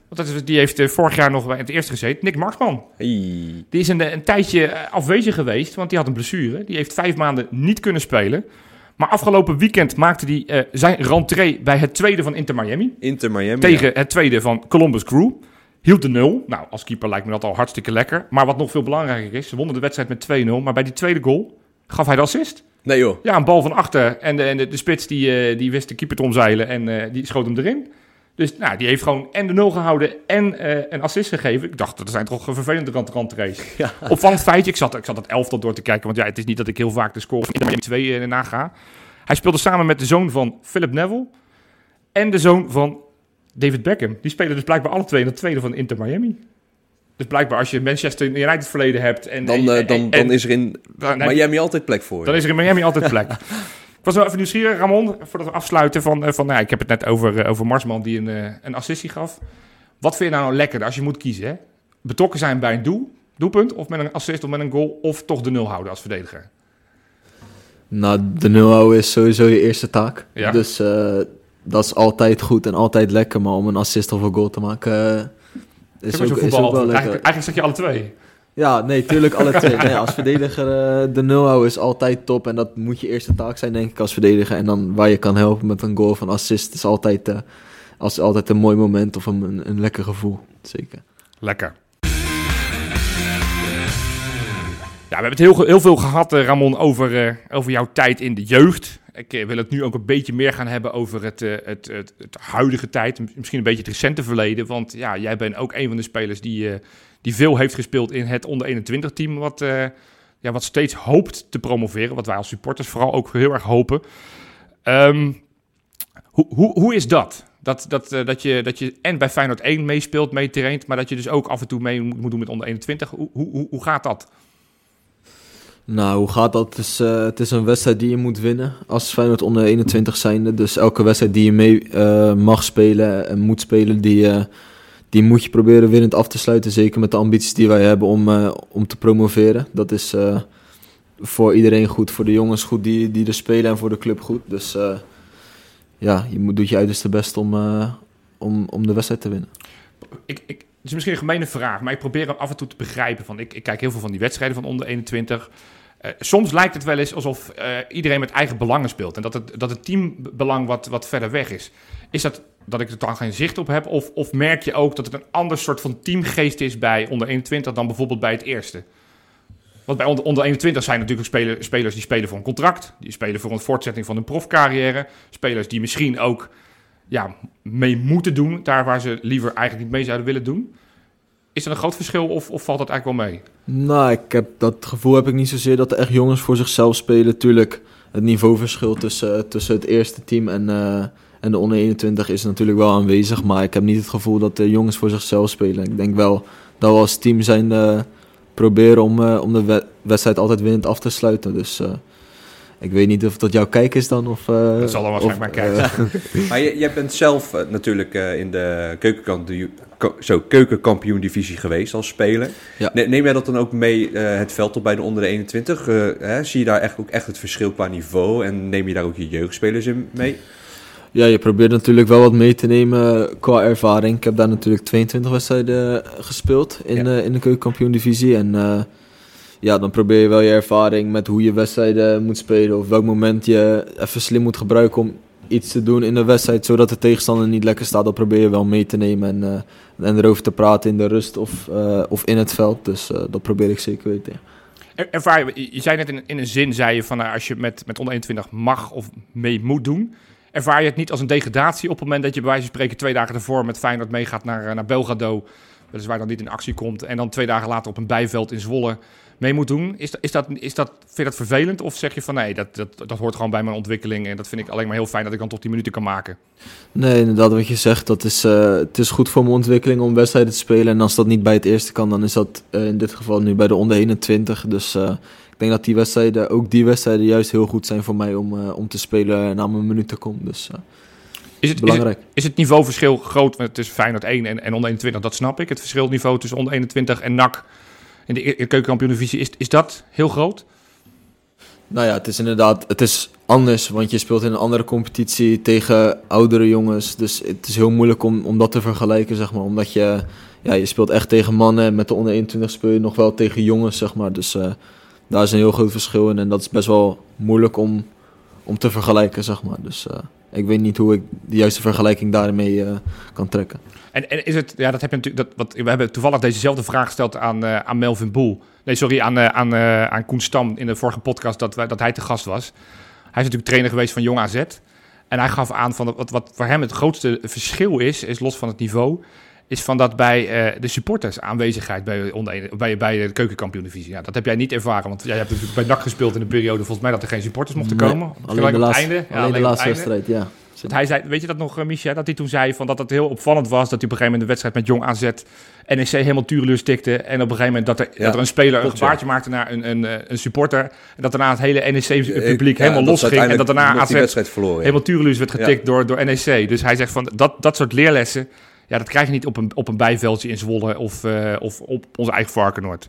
Want dat is, die heeft eh, vorig jaar nog bij het eerste gezeten, Nick Marsman. Hey. Die is een, een tijdje eh, afwezig geweest, want die had een blessure. Die heeft vijf maanden niet kunnen spelen. Maar afgelopen weekend maakte hij eh, zijn rentree bij het tweede van Inter Miami. Inter Miami. Tegen het tweede van Columbus Crew. Hield de nul. Nou, als keeper lijkt me dat al hartstikke lekker. Maar wat nog veel belangrijker is, ze wonnen de wedstrijd met 2-0. Maar bij die tweede goal gaf hij de assist. Nee joh. Ja, een bal van achter. En de, en de, de spits die, eh, die wist de keeper te omzeilen en eh, die schoot hem erin. Dus nou, die heeft gewoon en de nul gehouden en eh, een assist gegeven. Ik dacht, dat zijn toch vervelende rand randrace. Ja. Opvallend feitje, ik zat, ik zat het elftal door te kijken. Want ja, het is niet dat ik heel vaak de score van Inter Miami 2 eh, naga. Hij speelde samen met de zoon van Philip Neville en de zoon van David Beckham. Die spelen dus blijkbaar alle twee in het tweede van Inter Miami. Dus blijkbaar als je Manchester United verleden hebt... En, Dan, en- dan, en- dan is er in Miami altijd plek voor. dan is er in Miami altijd plek. Ik was wel even nieuwsgierig, Ramon, voordat we afsluiten. Van, eh, van, nou, ik heb het net over, eh, over Marsman die een, eh, een assistie gaf. Wat vind je nou, nou lekker als je moet kiezen? Hè? Betrokken zijn bij een doel, doelpunt, of met een assist of met een goal, of toch de nul houden als verdediger? Nou, de nul houden is sowieso je eerste taak. Ja. Dus dat is altijd goed en altijd lekker. Maar om een assist of een goal te maken is, ook, is ook wel lekker. eigenlijk, eigenlijk zeg je alle twee. Ja, nee, tuurlijk alle twee. Nee, als verdediger eh, de nul houden is altijd top. En dat moet je eerste taak zijn, denk ik, als verdediger. En dan waar je kan helpen met een goal of een assist is altijd, eh, als, altijd een mooi moment of een, een, lekker gevoel. Zeker. Lekker. Ja, we hebben het heel, veel gehad, eh, Ramon, over, over jouw tijd in de jeugd. Ik wil het nu ook een beetje meer gaan hebben over het, het, het, het huidige tijd. Misschien een beetje het recente verleden. Want ja, jij bent ook een van de spelers die, die veel heeft gespeeld in het onder 21 team. Wat, eh, ja, wat steeds hoopt te promoveren. Wat wij als supporters vooral ook heel erg hopen. Ehm, hoe, hoe, hoe is dat? Dat, dat, eh, dat, je, dat je en bij Feyenoord 1 meespeelt, meetraint, maar dat je dus ook af en toe mee moet doen met onder 21. Hoe, hoe, hoe- gaat dat? Nou, hoe gaat dat? Het is, eh, het is een wedstrijd die je moet winnen als Feyenoord onder 21 zijnde. Dus elke wedstrijd die je mee mag spelen en moet spelen, die, eh, die moet je proberen winnend af te sluiten. Zeker met de ambities die wij hebben om, eh, om te promoveren. Dat is, eh, voor iedereen goed. Voor de jongens goed die, die er spelen en voor de club goed. Dus eh, ja, je moet, doet je uiterste best om, om, om de wedstrijd te winnen. Ik, ik, het is misschien een gemene vraag, maar ik probeer af en toe te begrijpen. Van, ik, ik kijk heel veel van die wedstrijden van onder 21. Eh, soms lijkt het wel eens alsof iedereen met eigen belangen speelt. En dat het, dat het teambelang wat, wat verder weg is. Is dat dat ik er dan geen zicht op heb? Of, of merk je ook dat het een ander soort van teamgeest is bij onder 21 dan bijvoorbeeld bij het eerste? Want bij onder, onder 21 zijn natuurlijk spelers, spelers die spelen voor een contract. Die spelen voor een voortzetting van hun profcarrière. Spelers die misschien ook ja, mee moeten doen. Daar waar ze liever eigenlijk niet mee zouden willen doen. Is dat een groot verschil of, of valt dat eigenlijk wel mee? Nou, ik heb, dat gevoel heb ik niet zozeer dat er echt jongens voor zichzelf spelen. Tuurlijk, het niveauverschil tussen, tussen het eerste team en, eh, en de onder 21 is natuurlijk wel aanwezig. Maar ik heb niet het gevoel dat de jongens voor zichzelf spelen. Ik denk wel dat we als team zijn eh, proberen om, eh, om de we- wedstrijd altijd winnend af te sluiten. Dus eh, ik weet niet of dat jouw kijk is dan. Of, eh, Dat zal dan waarschijnlijk of, mijn kijk eh, Maar je, jij bent zelf natuurlijk eh, in de keukenkampioen, ko- zo, keukenkampioen-divisie geweest als speler. Ja. Neem jij dat dan ook mee eh, het veld op bij de onder de 21? Eh, hè, zie je daar echt, ook echt het verschil qua niveau? En neem je daar ook je jeugdspelers in mee? Ja, je probeert natuurlijk wel wat mee te nemen qua ervaring. Ik heb daar natuurlijk 22 wedstrijden gespeeld in, Ja. de, in de keukenkampioen-divisie. En eh, ja, dan probeer je wel je ervaring met hoe je wedstrijden moet spelen. Of welk moment je even slim moet gebruiken om iets te doen in de wedstrijd. Zodat de tegenstander niet lekker staat. Dat probeer je wel mee te nemen en, eh, en erover te praten in de rust of, eh, of in het veld. Dus eh, dat probeer ik zeker weten. ja. Er- Ervaar je, zei net in, in een zin, zei je van als je met, met onder 21 mag of mee moet doen. Ervaar je het niet als een degradatie op het moment dat je bij wijze van spreken twee dagen ervoor met Feyenoord meegaat naar, eh, naar Belgrado. Weliswaar dan niet in actie komt. En dan twee dagen later op een bijveld in Zwolle mee moet doen. Is, is dat, is dat, vind je dat vervelend? Of zeg je van nee, dat, dat, dat hoort gewoon bij mijn ontwikkeling. En dat vind ik alleen maar heel fijn dat ik dan tot die minuten kan maken. Nee, inderdaad, wat je zegt, dat is, eh, het is goed voor mijn ontwikkeling om wedstrijden te spelen. En als dat niet bij het eerste kan, dan is dat eh, in dit geval nu bij de onder 21. Dus denk dat die wedstrijden, ook die wedstrijden, juist heel goed zijn voor mij om, eh, om te spelen na mijn minuten komt. Dus eh, Is het, is het, belangrijk. is het niveauverschil groot tussen Feyenoord 1 en, en onder 21? Dat snap ik. Het verschilniveau tussen onder 21 en NAC in de, in de keukenkampioen-divisie, is, is dat heel groot? Nou ja, het is inderdaad, het is anders, want je speelt in een andere competitie tegen oudere jongens. Dus het is heel moeilijk om, om dat te vergelijken, zeg maar. Omdat je, ja, je speelt echt tegen mannen en met de onder 21 speel je nog wel tegen jongens, zeg maar. Dus eh, daar is een heel groot verschil in en dat is best wel moeilijk om, om te vergelijken, zeg maar. Dus eh, ik weet niet hoe ik de juiste vergelijking daarmee eh, kan trekken. En, en is het, ja, dat heb je natuurlijk, dat, wat, we hebben toevallig dezezelfde vraag gesteld aan, eh, aan Melvin Boel. Nee, sorry, aan, aan, aan Koen Stam in de vorige podcast dat, dat hij te gast was. Hij is natuurlijk trainer geweest van Jong AZ. En hij gaf aan van wat, wat voor hem het grootste verschil is, is los van het niveau, is van dat bij eh, de supporters aanwezigheid bij, onder, bij, bij de keukenkampioen-divisie. Ja, dat heb jij niet ervaren, want jij hebt natuurlijk bij NAC gespeeld in de periode volgens mij dat er geen supporters mochten Nee, komen. Alleen de laatste, einde. Ja, alleen de laatste wedstrijd, ja. Want hij zei, weet je dat nog, uh, Micha? Dat hij toen zei van dat het heel opvallend was dat hij op een gegeven moment de wedstrijd met Jong AZ NEC helemaal tureluur stikte. En op een gegeven moment dat er, Ja, dat er een speler een ja. gebaartje maakte naar een, een, eh, een supporter. En dat daarna het hele NEC-publiek Ja, helemaal los ging. En dat daarna AZ verloren. helemaal tureluur werd getikt door, door NEC. Dus hij zegt van dat, dat soort leerlessen, ja, dat krijg je niet op een, op een bijveldje in Zwolle of, eh, of op onze eigen Varkenoord.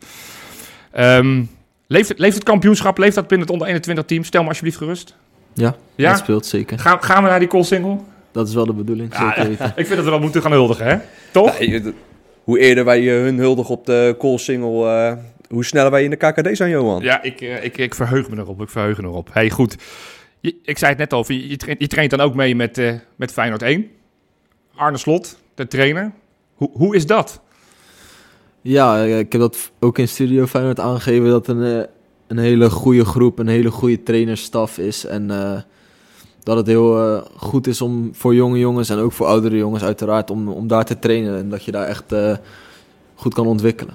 Ehm leeft, het, leeft het kampioenschap, leeft dat binnen het onder 21 team? Stel me alsjeblieft gerust. Ja, Ja? dat speelt zeker. Gaan, gaan we naar die call single? Dat is wel de bedoeling, Ja, zeker weten. Ik vind dat we dat moeten gaan huldigen, hè? Toch? Ja, je- hoe eerder wij eh, hun huldig op de call single, eh, hoe sneller wij in de KKD zijn, Johan. Ja, ik, ik, ik verheug me erop. Ik verheug me erop. Hey, goed. Je- ik zei het net al, je, je, traint, je traint dan ook mee met, eh, met Feyenoord 1. Arne Slot, de trainer. Hoe, hoe is dat? Ja, eh, ik heb dat ook in Studio Feyenoord aangegeven dat een, eh, een hele goede groep, een hele goede trainerstaf is. En eh, dat het heel eh, goed is om voor jonge jongens en ook voor oudere jongens uiteraard om, om daar te trainen. En dat je daar echt eh, goed kan ontwikkelen.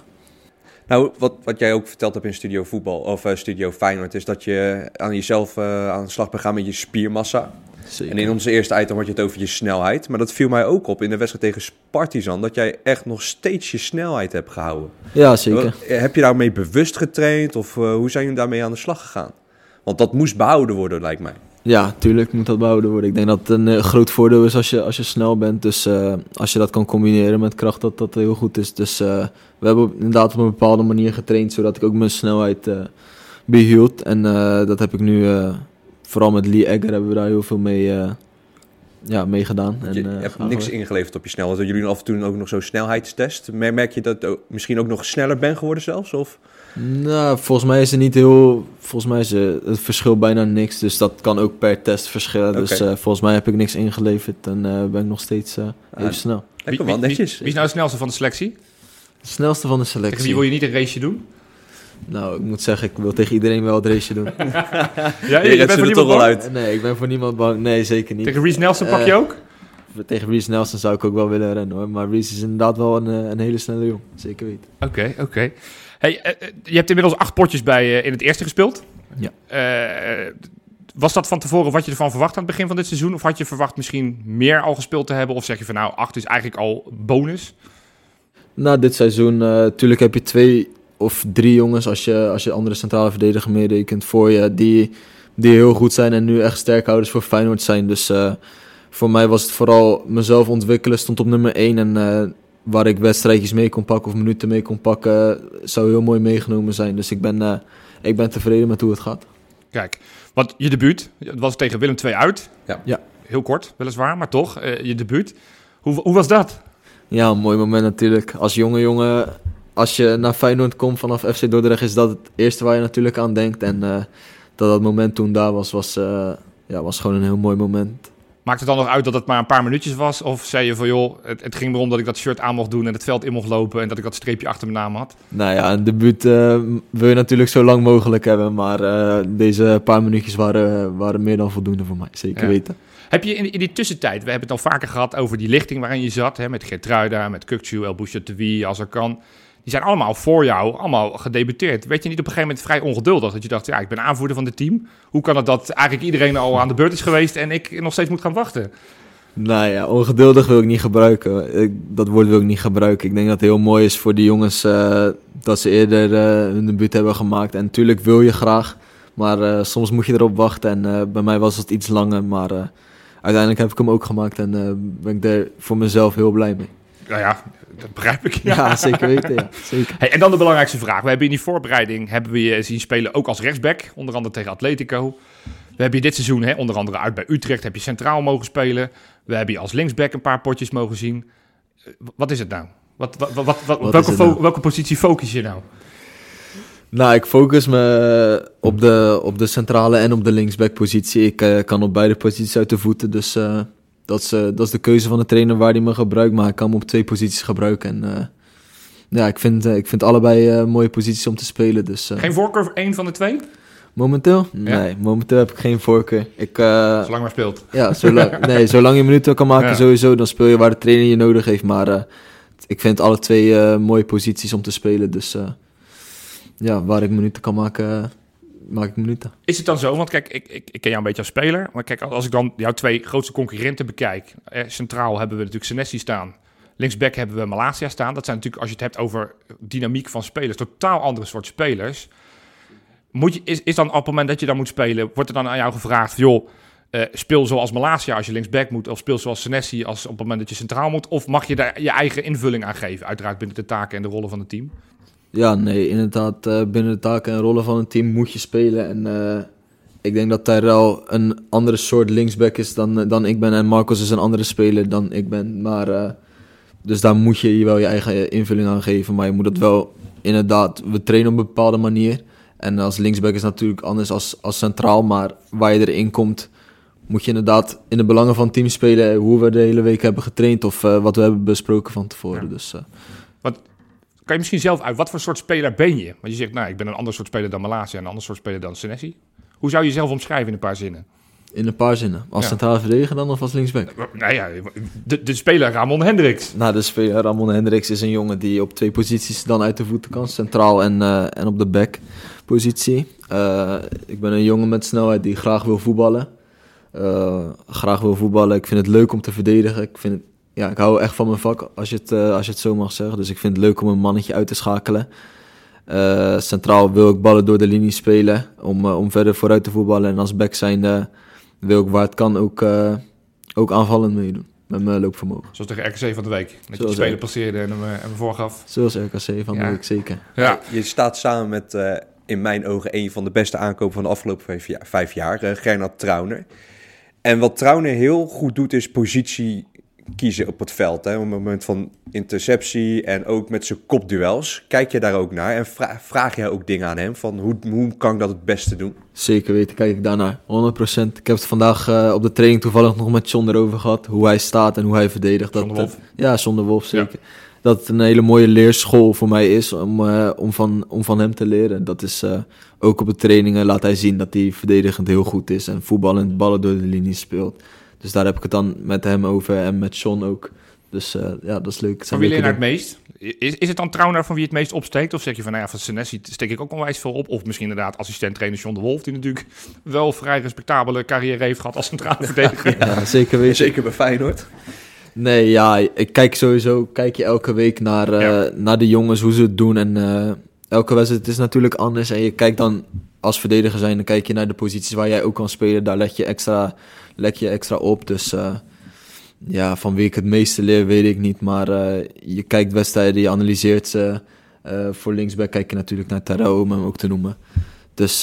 Nou, wat, wat jij ook verteld hebt in Studio Voetbal, of Studio Feyenoord, is dat je aan jezelf eh, aan de slag bent gaan met je spiermassa. Zeker. En in onze eerste item had je het over je snelheid. Maar dat viel mij ook op in de wedstrijd tegen Partizan, dat jij echt nog steeds je snelheid hebt gehouden. Ja, zeker. Eh, Heb je daarmee bewust getraind of eh, hoe zijn jullie daarmee aan de slag gegaan? Want dat moest behouden worden, lijkt mij. Ja, tuurlijk moet dat behouden worden. Ik denk dat het een eh, groot voordeel is als je, als je snel bent. Dus als je dat kan combineren met kracht, dat dat heel goed is. Dus we hebben inderdaad op een bepaalde manier getraind, zodat ik ook mijn snelheid eh, behield. En dat heb ik nu, vooral met Lee Egger hebben we daar heel veel mee, eh, ja, mee gedaan. En, je eh, hebt niks we- ingeleverd op je snelheid. Jullie doen af en toe ook nog zo'n snelheidstest. Mer- Merk je dat ook, misschien ook nog sneller ben geworden zelfs? Of? Nou, volgens mij is het niet heel. Volgens mij is het verschil bijna niks. Dus dat kan ook per test verschillen. Dus eh, volgens mij heb ik niks ingeleverd en eh, ben ik nog steeds eh, even Ah, snel. Lekker man, wie, netjes. wie is nou de snelste van de selectie? De snelste van de Tegen selectie. wie wil je niet een raceje doen? Nou, ik moet zeggen, ik wil tegen iedereen wel het race doen. Ja, Je redt ze er toch wel uit. nee, ik ben voor niemand bang. Nee, zeker niet. Tegen Reece Nelson pak je Eh, ook? Tegen Reece Nelson zou ik ook wel willen rennen hoor. Maar Reece is inderdaad wel een, eh, een hele snelle jong. Zeker weten. Oké, oké. Hey, eh, je hebt inmiddels acht potjes bij eh, in het eerste gespeeld. Ja. Eh, was dat van tevoren wat je ervan verwacht aan het begin van dit seizoen? Of had je verwacht misschien meer al gespeeld te hebben? Of zeg je van nou, acht is eigenlijk al bonus? Na dit seizoen, natuurlijk heb je twee of drie jongens, als je, als je andere centrale verdediger meerekent, voor je, die, die heel goed zijn en nu echt sterkhouders voor Feyenoord zijn. Dus eh, voor mij was het vooral mezelf ontwikkelen, stond op nummer één. En eh, waar ik wedstrijdjes mee kon pakken of minuten mee kon pakken, zou heel mooi meegenomen zijn. Dus ik ben, eh, ik ben tevreden met hoe het gaat. Kijk, want je debuut het was tegen Willem II uit. Ja. Ja. Heel kort, weliswaar, maar toch, eh, je debuut. Hoe, hoe was dat? Ja, een mooi moment natuurlijk. Als jonge jongen, als je naar Feyenoord komt vanaf FC Dordrecht, is dat het eerste waar je natuurlijk aan denkt. En eh, dat dat moment toen daar was, was, eh, ja, was gewoon een heel mooi moment. Maakt het dan nog uit dat het maar een paar minuutjes was? Of zei je van joh, het, het ging erom dat ik dat shirt aan mocht doen en het veld in mocht lopen en dat ik dat streepje achter mijn naam had? Nou ja, een debuut eh, wil je natuurlijk zo lang mogelijk hebben. Maar deze paar minuutjes waren, waren meer dan voldoende voor mij, zeker Ja. weten. Heb je in, in die tussentijd, we hebben het al vaker gehad over die lichting waarin je zat, hè, met Gertruida, met Kukcu, El Bouchetui, als er kan. Die zijn allemaal voor jou, allemaal gedebuteerd. Werd je niet op een gegeven moment vrij ongeduldig? Dat je dacht, ja, ik ben aanvoerder van het team. Hoe kan het dat eigenlijk iedereen al aan de beurt is geweest en ik nog steeds moet gaan wachten? Nou ja, ongeduldig wil ik niet gebruiken. Ik, dat woord wil ik niet gebruiken. Ik denk dat het heel mooi is voor die jongens eh, dat ze eerder eh, hun debuut hebben gemaakt. En natuurlijk wil je graag, maar eh, soms moet je erop wachten. En bij mij was het iets langer, maar uiteindelijk heb ik hem ook gemaakt. En ben ik er voor mezelf heel blij mee. Nou ja, dat begrijp ik. Ja, zeker weten. Ja, zeker. Hey, en dan de belangrijkste vraag. We hebben in die voorbereiding hebben we je zien spelen ook als rechtsback, onder andere tegen Atletico. We hebben je dit seizoen, hè, onder andere uit bij Utrecht, heb je centraal mogen spelen. We hebben je als linksback een paar potjes mogen zien. Eh, Wat is het nou? Wat, wat, wat, wat- Wat is welke, het fo- nou? welke positie focus je nou? Nou, ik focus me op de, op de centrale en op de linksback-positie. Ik eh, kan op beide posities uit de voeten. Dus eh, dat, is, eh, dat is de keuze van de trainer waar hij me gebruikt. Maar ik kan me op twee posities gebruiken. En eh, ja, ik vind, eh, ik vind allebei mooie posities om te spelen. Dus Geen voorkeur voor één van de twee? momenteel? Nee, momenteel heb ik geen voorkeur. Ik, eh, Zolang maar speelt. ja, zolang, nee, zolang je minuten kan maken Ja. sowieso, dan speel je waar de trainer je nodig heeft. Maar ik vind alle twee mooie posities om te spelen. Dus ja, waar ik minuten kan maken, Is het dan zo? Want kijk, ik, ik, ik ken jou een beetje als speler. Maar kijk, als ik dan jouw twee grootste concurrenten bekijk. Eh, centraal hebben we natuurlijk Senesi staan. Linksback hebben we Malasia staan. Dat zijn natuurlijk, als je het hebt over dynamiek van spelers, totaal andere soort spelers. Moet je, is, is dan op het moment dat je dan moet spelen, wordt er dan aan jou gevraagd, joh, eh, speel zoals Malasia als je linksback moet, of speel zoals Senesi als op het moment dat je centraal moet, of mag je daar je eigen invulling aan geven, uiteraard binnen de taken en de rollen van het team? Ja, nee, inderdaad. eh, binnen de taken en rollen van een team moet je spelen. En eh, ik denk dat Tyrell een andere soort linksback is dan, eh, dan ik ben. En Marcos is een andere speler dan ik ben. Maar, dus daar moet je je wel je eigen invulling aan geven. Maar je moet het wel, inderdaad, we trainen op een bepaalde manier. En als linksback is natuurlijk anders als, als centraal. Maar waar je erin komt, moet je inderdaad in de belangen van het team spelen. Hoe we de hele week hebben getraind of wat we hebben besproken van tevoren. Ja. Dus, eh, Kan je misschien zelf uit, wat voor soort speler ben je? Want je zegt, nou, ik ben een ander soort speler dan Malasia en een ander soort speler dan Senesi. Hoe zou je jezelf omschrijven in een paar zinnen? in een paar zinnen. Als Ja. centrale verdediger dan of als linksback? Nou ja, de, de speler Ramon Hendricks. Nou, de speler Ramon Hendricks is een jongen die op twee posities dan uit de voeten kan. Centraal en, eh, en op de back positie. Eh, ik ben een jongen met snelheid die graag wil voetballen. Eh, graag wil voetballen. Ik vind het leuk om te verdedigen. Ik, vind het, ja, ik hou echt van mijn vak, als je, het, eh, als je het zo mag zeggen. Dus ik vind het leuk om een mannetje uit te schakelen. Eh, centraal wil ik ballen door de linie spelen om, eh, om verder vooruit te voetballen. En als back zijnde wil ik waar het kan ook, eh, ook aanvallend meedoen. Met mijn loopvermogen. Zoals tegen RKC van de week. Dat je de speler ik. passeerde en hem, eh, hem voorgaf. Zoals RKC van Ja. de week zeker. Ja, Je staat samen met eh, in mijn ogen een van de beste aankopen van de afgelopen vijf jaar, vijf jaar uh, Gernot Trauner. En wat Trauner heel goed doet, is positie kiezen op het veld. Hè? Op het moment van interceptie en ook met zijn kopduels. Kijk je daar ook naar en vraag je ook dingen aan hem? Van hoe, hoe kan ik dat het beste doen? Zeker weten, kijk ik daarnaar. 100%. Ik heb het vandaag uh, op de training toevallig nog met John erover gehad. Hoe hij staat en hoe hij verdedigt. Zonder dat, Wolf. ja, zonder Wolf zeker. Dat het een hele mooie leerschool voor mij is om, uh, om, van, om van hem te leren. Dat is uh, ook op de trainingen laat hij zien dat hij verdedigend heel goed is. En voetballend ballen door de linie speelt. Dus daar heb ik het dan met hem over en met John ook. Dus uh, ja, dat is leuk. Van wie leer je het meest? Is, is het dan Trauner van wie het meest opsteekt? Of zeg je van, nou ja, van Senesi steek ik ook onwijs veel op? Of misschien inderdaad assistent-trainer John de Wolf... die natuurlijk wel vrij respectabele carrière heeft gehad als centrale verdediger. ja, zeker weten. Zeker bij Feyenoord. Nee, ja, ik kijk sowieso, kijk je elke week naar, uh, ja. naar de jongens, hoe ze het doen. En uh, elke wedstrijd is natuurlijk anders. En je kijkt dan als verdediger zijn, dan kijk je naar de posities waar jij ook kan spelen. Daar leg je extra, leg je extra op. Dus uh, ja, van wie ik het meeste leer, weet ik niet. Maar uh, je kijkt wedstrijden, je analyseert ze. Uh, voor linksback kijk je natuurlijk naar Tarot, om hem ook te noemen. Dus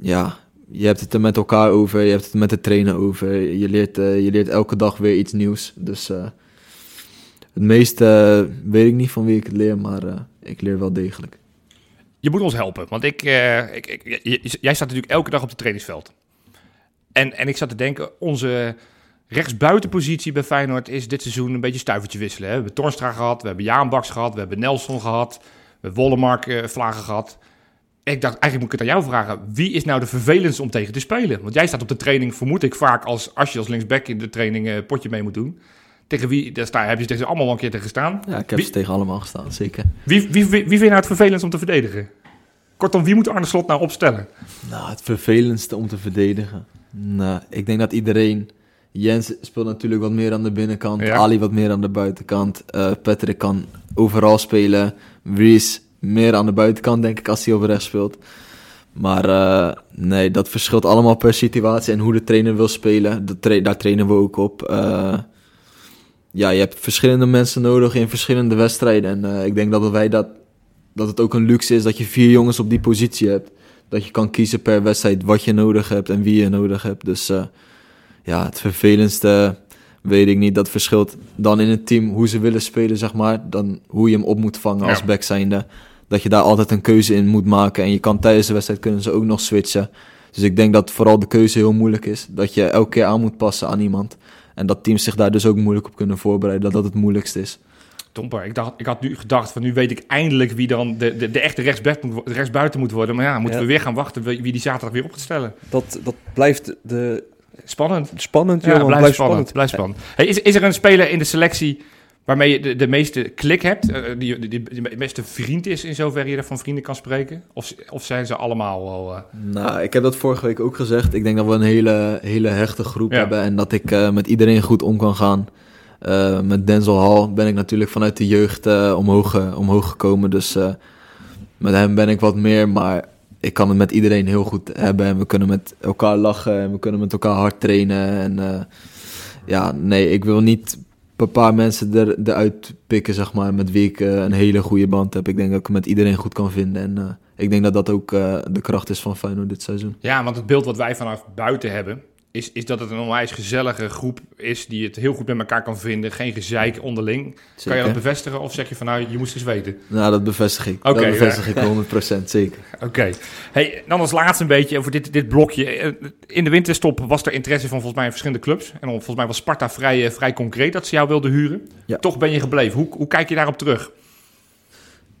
ja, je hebt het er met elkaar over, je hebt het met de trainer over. Je leert, je leert elke dag weer iets nieuws. Dus het meeste weet ik niet van wie ik het leer, maar ik leer wel degelijk. Je moet ons helpen, want ik, uh, ik, jij staat natuurlijk elke dag op het trainingsveld. En, en ik zat te denken, onze rechtsbuitenpositie bij Feyenoord is dit seizoen een beetje stuivertje wisselen. Hè? We hebben Torstra gehad, we hebben Jaan Baks gehad, we hebben Nelson gehad, we hebben Wollemark uh, vlagen gehad. Ik dacht, eigenlijk moet ik het aan jou vragen. Wie is nou de vervelendste om tegen te spelen? Want jij staat op de training, vermoed ik vaak, als, als je als linksback in de training uh, potje mee moet doen. Tegen wie, daar sta, heb je tegen ze allemaal wel een keer tegen gestaan? Ja, ik heb wie, ze tegen allemaal gestaan, zeker. Wie, wie, wie, wie vind je nou het vervelendst om te verdedigen? Kortom, wie moet Arne Slot nou opstellen? Nou, het vervelendste om te verdedigen. Nou, ik denk dat iedereen... Jens speelt natuurlijk wat meer aan de binnenkant. Ja. Ali wat meer aan de buitenkant. Uh, Patrick kan overal spelen. Reese meer aan de buitenkant, denk ik, als hij over rechts speelt. Maar uh, nee, dat verschilt allemaal per situatie en hoe de trainer wil spelen. Tra daar trainen we ook op. Uh, ja, je hebt verschillende mensen nodig in verschillende wedstrijden. En uh, ik denk dat wij dat, dat het ook een luxe is dat je vier jongens op die positie hebt. Dat je kan kiezen per wedstrijd wat je nodig hebt en wie je nodig hebt. Dus uh, ja, het vervelendste weet ik niet. Dat verschilt dan in het team hoe ze willen spelen, zeg maar. Dan hoe je hem op moet vangen als ja. back zijnde. Dat je daar altijd een keuze in moet maken. En je kan tijdens de wedstrijd kunnen ze ook nog switchen. Dus ik denk dat vooral de keuze heel moeilijk is. Dat je elke keer aan moet passen aan iemand. En dat teams zich daar dus ook moeilijk op kunnen voorbereiden, dat dat het moeilijkste is. Domper, ik, dacht, ik had nu gedacht van nu weet ik eindelijk wie dan de, de, de echte rechtsbuiten moet, rechtsbuiten moet worden. Maar ja, moeten ja. we weer gaan wachten wie die zaterdag weer op gaat stellen. Dat, dat blijft de... Spannend. Spannend, ja, jongen. blijft, blijft spannend. spannend. Blijft spannend. Hey, is, is er een speler in de selectie waarmee je de, de meeste klik hebt? Uh, die, die, die, die meeste vriend is in zoverre je er van vrienden kan spreken? Of, of zijn ze allemaal wel... Uh... Nou, ik heb dat vorige week ook gezegd. Ik denk dat we een hele, hele hechte groep ja. hebben en dat ik uh, met iedereen goed om kan gaan. Uh, met Denzel Hall ben ik natuurlijk vanuit de jeugd omhoog, omhoog gekomen. Dus met hem ben ik wat meer, maar ik kan het met iedereen heel goed hebben. En we kunnen met elkaar lachen en we kunnen met elkaar hard trainen. En ja, nee, ik wil niet een paar mensen er, eruit pikken, zeg maar, met wie ik een hele goede band heb. Ik denk dat ik met iedereen goed kan vinden. En ik denk dat dat ook de kracht is van Feyenoord dit seizoen. Ja, want het beeld wat wij vanaf buiten hebben, is, is dat het een onwijs gezellige groep is die het heel goed met elkaar kan vinden. Geen gezeik onderling. Zeker. Kan je dat bevestigen of zeg je van nou, je moest eens weten? Nou, dat bevestig ik. Okay, dat bevestig ja. ik 100% zeker. Oké. Okay. Hey, dan als laatste een beetje over dit, dit blokje. In de winterstop was er interesse van volgens mij verschillende clubs. En volgens mij was Sparta vrij, vrij concreet dat ze jou wilden huren. Ja. Toch ben je gebleven. Hoe, hoe kijk je daarop terug?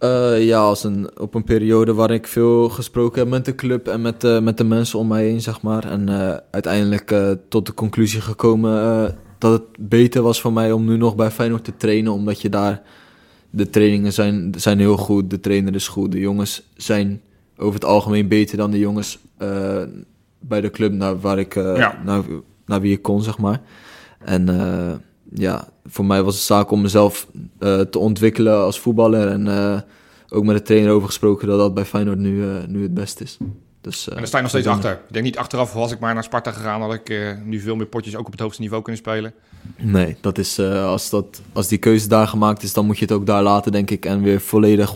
Uh, ja, als een, op een periode waar ik veel gesproken heb met de club en met, uh, met de mensen om mij heen, zeg maar. En uh, uiteindelijk tot de conclusie gekomen dat het beter was voor mij om nu nog bij Feyenoord te trainen. Omdat je daar, de trainingen zijn, zijn heel goed, de trainer is goed. De jongens zijn over het algemeen beter dan de jongens bij de club naar, waar ik, ja. naar, naar wie ik kon, zeg maar. En ja, voor mij was het zaak om mezelf uh, te ontwikkelen als voetballer. En uh, ook met de trainer over gesproken dat dat bij Feyenoord nu, uh, nu het beste is. Dus, en daar sta je nog steeds achter. Ik denk niet achteraf was ik maar naar Sparta gegaan, had ik nu veel meer potjes ook op het hoogste niveau kunnen spelen. Nee, dat is, als, dat, als die keuze daar gemaakt is, dan moet je het ook daar laten, denk ik. En weer volledig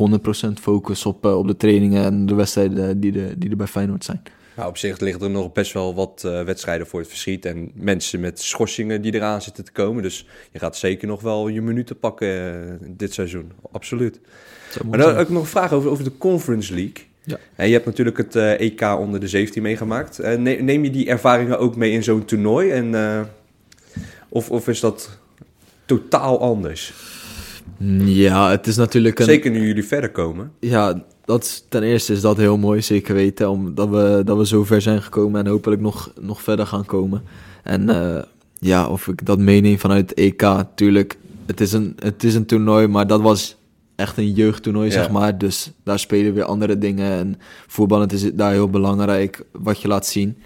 100% focus op, op de trainingen en de wedstrijden die, de, die er bij Feyenoord zijn. Nou, op zich liggen er nog best wel wat uh, wedstrijden voor het verschiet. En mensen met schorsingen die eraan zitten te komen. Dus je gaat zeker nog wel je minuten pakken uh, dit seizoen. Absoluut. Maar dan ook nog een vraag over, over de Conference League. Ja. En je hebt natuurlijk het uh, EK onder de 17 meegemaakt. neem je die ervaringen ook mee in zo'n toernooi? En, of, of is dat totaal anders? Ja, het is natuurlijk een... Zeker nu jullie verder komen. Ja, dat is, ten eerste is dat heel mooi, zeker weten. Omdat we, dat we zo ver zijn gekomen en hopelijk nog, nog verder gaan komen. En uh, ja, of ik dat meeneem vanuit het EK, tuurlijk. Het is, een, het is een toernooi, maar dat was echt een jeugdtoernooi, Ja. zeg maar. Dus daar spelen weer andere dingen. En voetballend is het daar heel belangrijk wat je laat zien.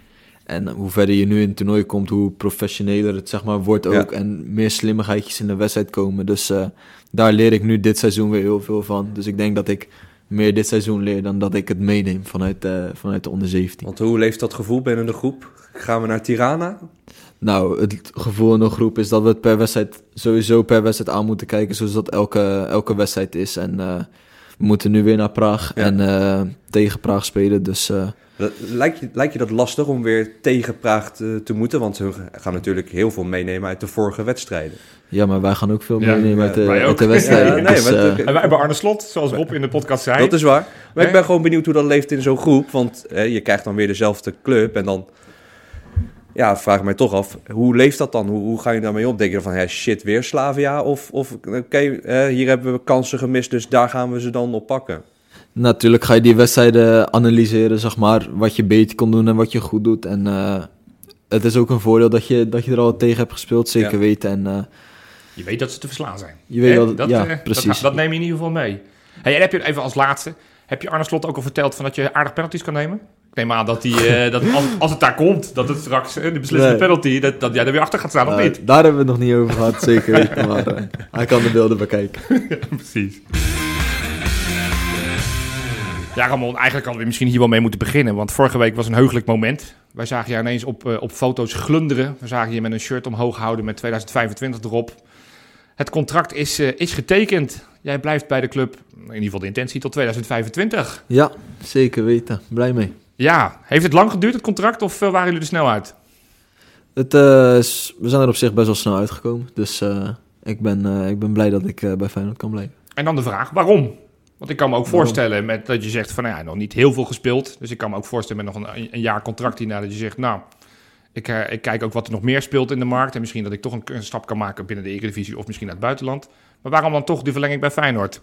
En hoe verder je nu in het toernooi komt, hoe professioneler het zeg maar wordt Ja. ook. En meer slimmigheidjes in de wedstrijd komen. Dus eh, daar leer ik nu dit seizoen weer heel veel van. Dus ik denk dat ik meer dit seizoen leer dan dat ik het meeneem vanuit, eh, vanuit de onder 17. Want hoe leeft dat gevoel binnen de groep? Gaan we naar Tirana? Nou, het gevoel in de groep is dat we het per wedstrijd sowieso per wedstrijd aan moeten kijken, zoals dat elke, elke wedstrijd is. En eh, we moeten nu weer naar Praag Ja. en eh, tegen Praag spelen. Dus eh, Lijkt je, lijkt je dat lastig om weer tegen Praag te, te moeten? Want hun gaan natuurlijk heel veel meenemen uit de vorige wedstrijden. ja, maar wij gaan ook veel Ja, meenemen uit, de, uit de wedstrijden. Ja, nee, dus, eh, En wij hebben Arne Slot, zoals Rob in de podcast zei. Dat is waar. Maar ik ben gewoon benieuwd hoe dat leeft in zo'n groep. Want eh, je krijgt dan weer dezelfde club. En dan ja, vraag mij toch af, hoe leeft dat dan? Hoe, hoe ga je daarmee om? Denk je van, ja, shit, weer Slavia? Of, of oké, eh, hier hebben we kansen gemist, dus daar gaan we ze dan op pakken. Natuurlijk ga je die wedstrijden analyseren, zeg maar, wat je beter kon doen en wat je goed doet. En eh, het is ook een voordeel dat je, dat je er al tegen hebt gespeeld, zeker Ja. weten. En eh, Je weet dat ze te verslaan zijn. je weet dat, ja, eh, precies. Dat, dat neem je in ieder geval mee. Hey, en heb je even als laatste, heb je Arne Slot ook al verteld van dat je aardig penalties kan nemen? Ik neem aan dat, die, eh, dat als, als het daar komt, dat het straks eh, de beslissende Nee. penalty, dat, dat jij er weer achter gaat staan of Eh, niet? daar hebben we het nog niet over gehad, zeker weten. Maar eh, hij kan de beelden bekijken. Precies. Ja, Ramon, eigenlijk hadden we misschien hier wel mee moeten beginnen. Want vorige week was een heugelijk moment. Wij zagen je ineens op, op foto's glunderen. We zagen je met een shirt omhoog houden met 2025 erop. Het contract is, is getekend. Jij blijft bij de club, in ieder geval de intentie, tot 2025. Ja, zeker weten. Blij mee. Ja, heeft het lang geduurd, het contract, of eh, waren jullie er snel uit? Het, eh, is- we zijn er op zich best wel snel uitgekomen. Dus eh, ik, ben, ik ben blij dat ik bij Feyenoord kan blijven. En dan de vraag, waarom? Want ik kan me ook Waarom? voorstellen met, dat je zegt van, nou ja, nog niet heel veel gespeeld. Dus ik kan me ook voorstellen met nog een, een jaar contract hierna dat je zegt, nou, ik, ik kijk ook wat er nog meer speelt in de markt. En misschien dat ik toch een, een stap kan maken binnen de Eredivisie of misschien naar het buitenland. Maar waarom dan toch die verlenging bij Feyenoord?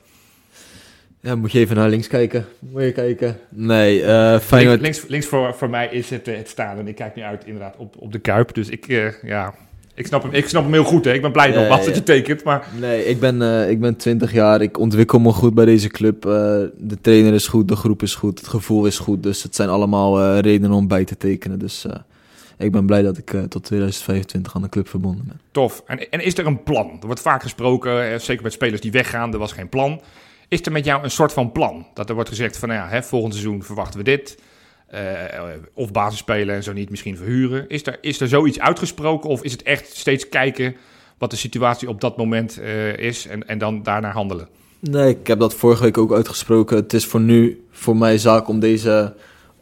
Ja, moet je even naar links kijken. Moet je kijken. Nee, eh Feyenoord... Links, links, links voor, voor mij is het, eh, het staan en ik kijk nu uit inderdaad op, op de Kuip. Dus ik, eh, ja, ik snap, hem, ik snap hem heel goed. Hè. Ik ben blij dat je tekent, maar... Nee, ik ben, ik ben 20 jaar. Ik ontwikkel me goed bij deze club. De trainer is goed, de groep is goed, het gevoel is goed. Dus het zijn allemaal redenen om bij te tekenen. Dus ik ben blij dat ik tot 2025 aan de club verbonden ben. Tof. En, en is er een plan? Er wordt vaak gesproken, eh, zeker met spelers die weggaan, er was geen plan. Is er met jou een soort van plan? Dat er wordt gezegd van, nou ja, hè, volgend seizoen verwachten we dit. Eh, of basis spelen en zo niet misschien verhuren. Is er, is er zoiets uitgesproken of is het echt steeds kijken wat de situatie op dat moment eh, is en, en dan daarnaar handelen? Nee, ik heb dat vorige week ook uitgesproken. Het is voor nu voor mij zaak om deze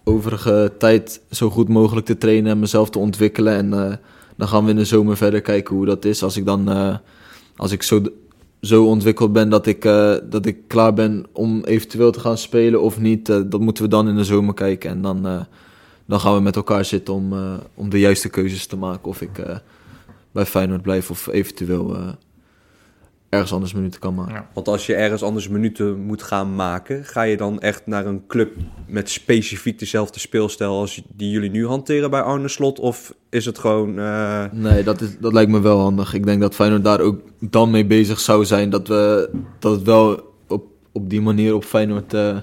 overige tijd zo goed mogelijk te trainen en mezelf te ontwikkelen. En eh, dan gaan we in de zomer verder kijken hoe dat is. Als ik dan als ik zo, zo ontwikkeld ben dat ik, eh, dat ik klaar ben om eventueel te gaan spelen of niet, eh, dat moeten we dan in de zomer kijken. En dan, eh, dan gaan we met elkaar zitten om, om de juiste keuzes te maken. Of ik bij Feyenoord blijf of eventueel ergens anders minuten kan maken. Ja. Want als je ergens anders minuten moet gaan maken, ga je dan echt naar een club met specifiek dezelfde speelstijl als die jullie nu hanteren bij Arne Slot? Of is het gewoon... eh, Nee, dat, is, dat lijkt me wel handig. Ik denk dat Feyenoord daar ook dan mee bezig zou zijn. Dat, we, dat het wel op, op die manier op Feyenoord eh,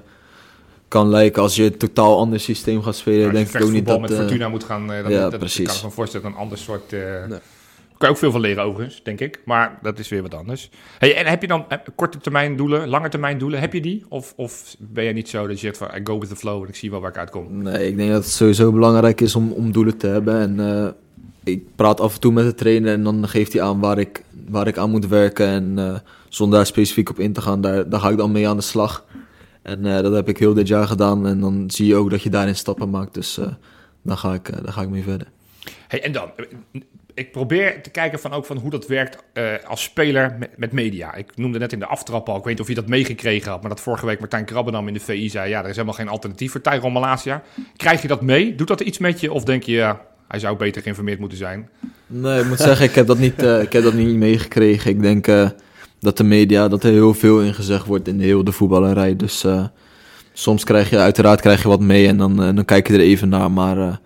kan lijken. Als je een totaal ander systeem gaat spelen, Als je denk ik ook niet dat... met eh, Fortuna moet gaan, eh, dan ja, dat, precies. kan ik me voorstellen dat een ander soort eh, Nee. Kan je ook veel van leren overigens, denk ik. Maar dat is weer wat anders. Hey, en heb je dan eh, korte termijn doelen, lange termijn doelen? Heb je die? Of, of ben je niet zo dat je zegt van I go with the flow en ik zie wel waar ik uitkom? Nee, ik denk dat het sowieso belangrijk is om, om doelen te hebben. En eh, ik praat af en toe met de trainer en dan geeft hij aan waar ik, waar ik aan moet werken. En eh, zonder daar specifiek op in te gaan, daar, daar ga ik dan mee aan de slag. En dat heb ik heel dit jaar gedaan. En dan zie je ook dat je daarin stappen maakt. Dus daar, ga ik, daar ga ik mee verder. Hey, en dan, ik probeer te kijken van ook van hoe dat werkt eh, als speler met, met media. Ik noemde net in de aftrap al, ik weet niet of je dat meegekregen had, maar dat vorige week Martijn Krabbenam in de VI zei, ja, er is helemaal geen alternatief voor Tyrone Malasia. Krijg je dat mee? Doet dat iets met je? Of denk je, ja, hij zou beter geïnformeerd moeten zijn? Nee, ik moet zeggen, ik heb dat niet, eh, ik heb dat niet meegekregen. Ik denk eh, dat de media, dat er heel veel in gezegd wordt in de heel de voetballerij. Dus soms krijg je, uiteraard krijg je wat mee en dan, dan kijk je er even naar. Maar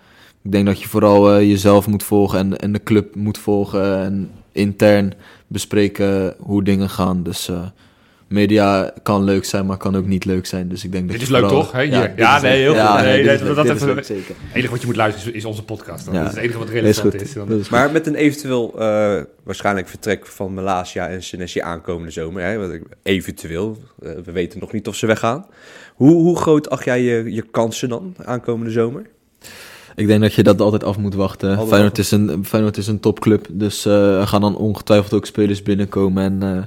ik denk dat je vooral eh, jezelf moet volgen en, en de club moet volgen. En intern bespreken hoe dingen gaan. Dus eh, media kan leuk zijn, maar kan ook niet leuk zijn. Dus ik denk dat Dit je is leuk, vooral- toch? Hè, Ja, is nee, leuk. heel goed. Nee, dat even- leuk, zeker. Het enige wat je moet luisteren is, is onze podcast. Dan. Ja. Dat is het enige wat is relevant goed. is. Dan- is goed. Maar met een eventueel eh, waarschijnlijk vertrek van Malasia en Senesi aankomende zomer, hè, eventueel, we weten nog niet of ze weggaan. Hoe, hoe groot acht jij je, je kansen dan aankomende zomer? Ik denk dat je dat altijd af moet wachten. Altijd Feyenoord is, een, Feyenoord is een topclub, dus eh, er gaan dan ongetwijfeld ook spelers binnenkomen. En eh,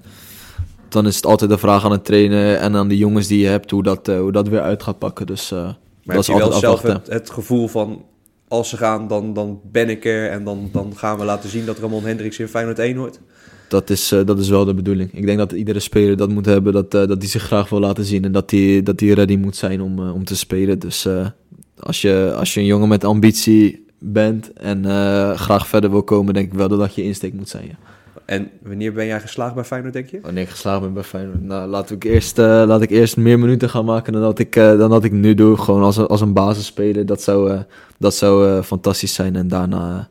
dan is het altijd de vraag aan het trainen en aan de jongens die je hebt, hoe dat, eh, hoe dat weer uit gaat pakken. Dus Maar dat is je wel altijd zelf afwachten. het, het gevoel van, als ze gaan, dan, dan ben ik er en dan, dan gaan we laten zien dat Ramon Hendricks in Feyenoord 1 hoort? Dat is, dat is wel de bedoeling. Ik denk dat iedere speler dat moet hebben, dat hij dat die zich graag wil laten zien en dat hij dat die ready moet zijn om, om te spelen. Dus als, je, als je een jongen met ambitie bent en eh, graag verder wil komen, denk ik wel dat dat je insteek moet zijn. Ja. En wanneer ben jij geslaagd bij Feyenoord, denk je? Wanneer ik geslaagd ben bij Feyenoord. Nou, laat ik eerst, eh, laat ik eerst meer minuten gaan maken dan dat ik, eh, dan dat ik nu doe. Gewoon als, een- als een basisspeler. Dat zou, eh, dat zou eh, fantastisch zijn. En daarna,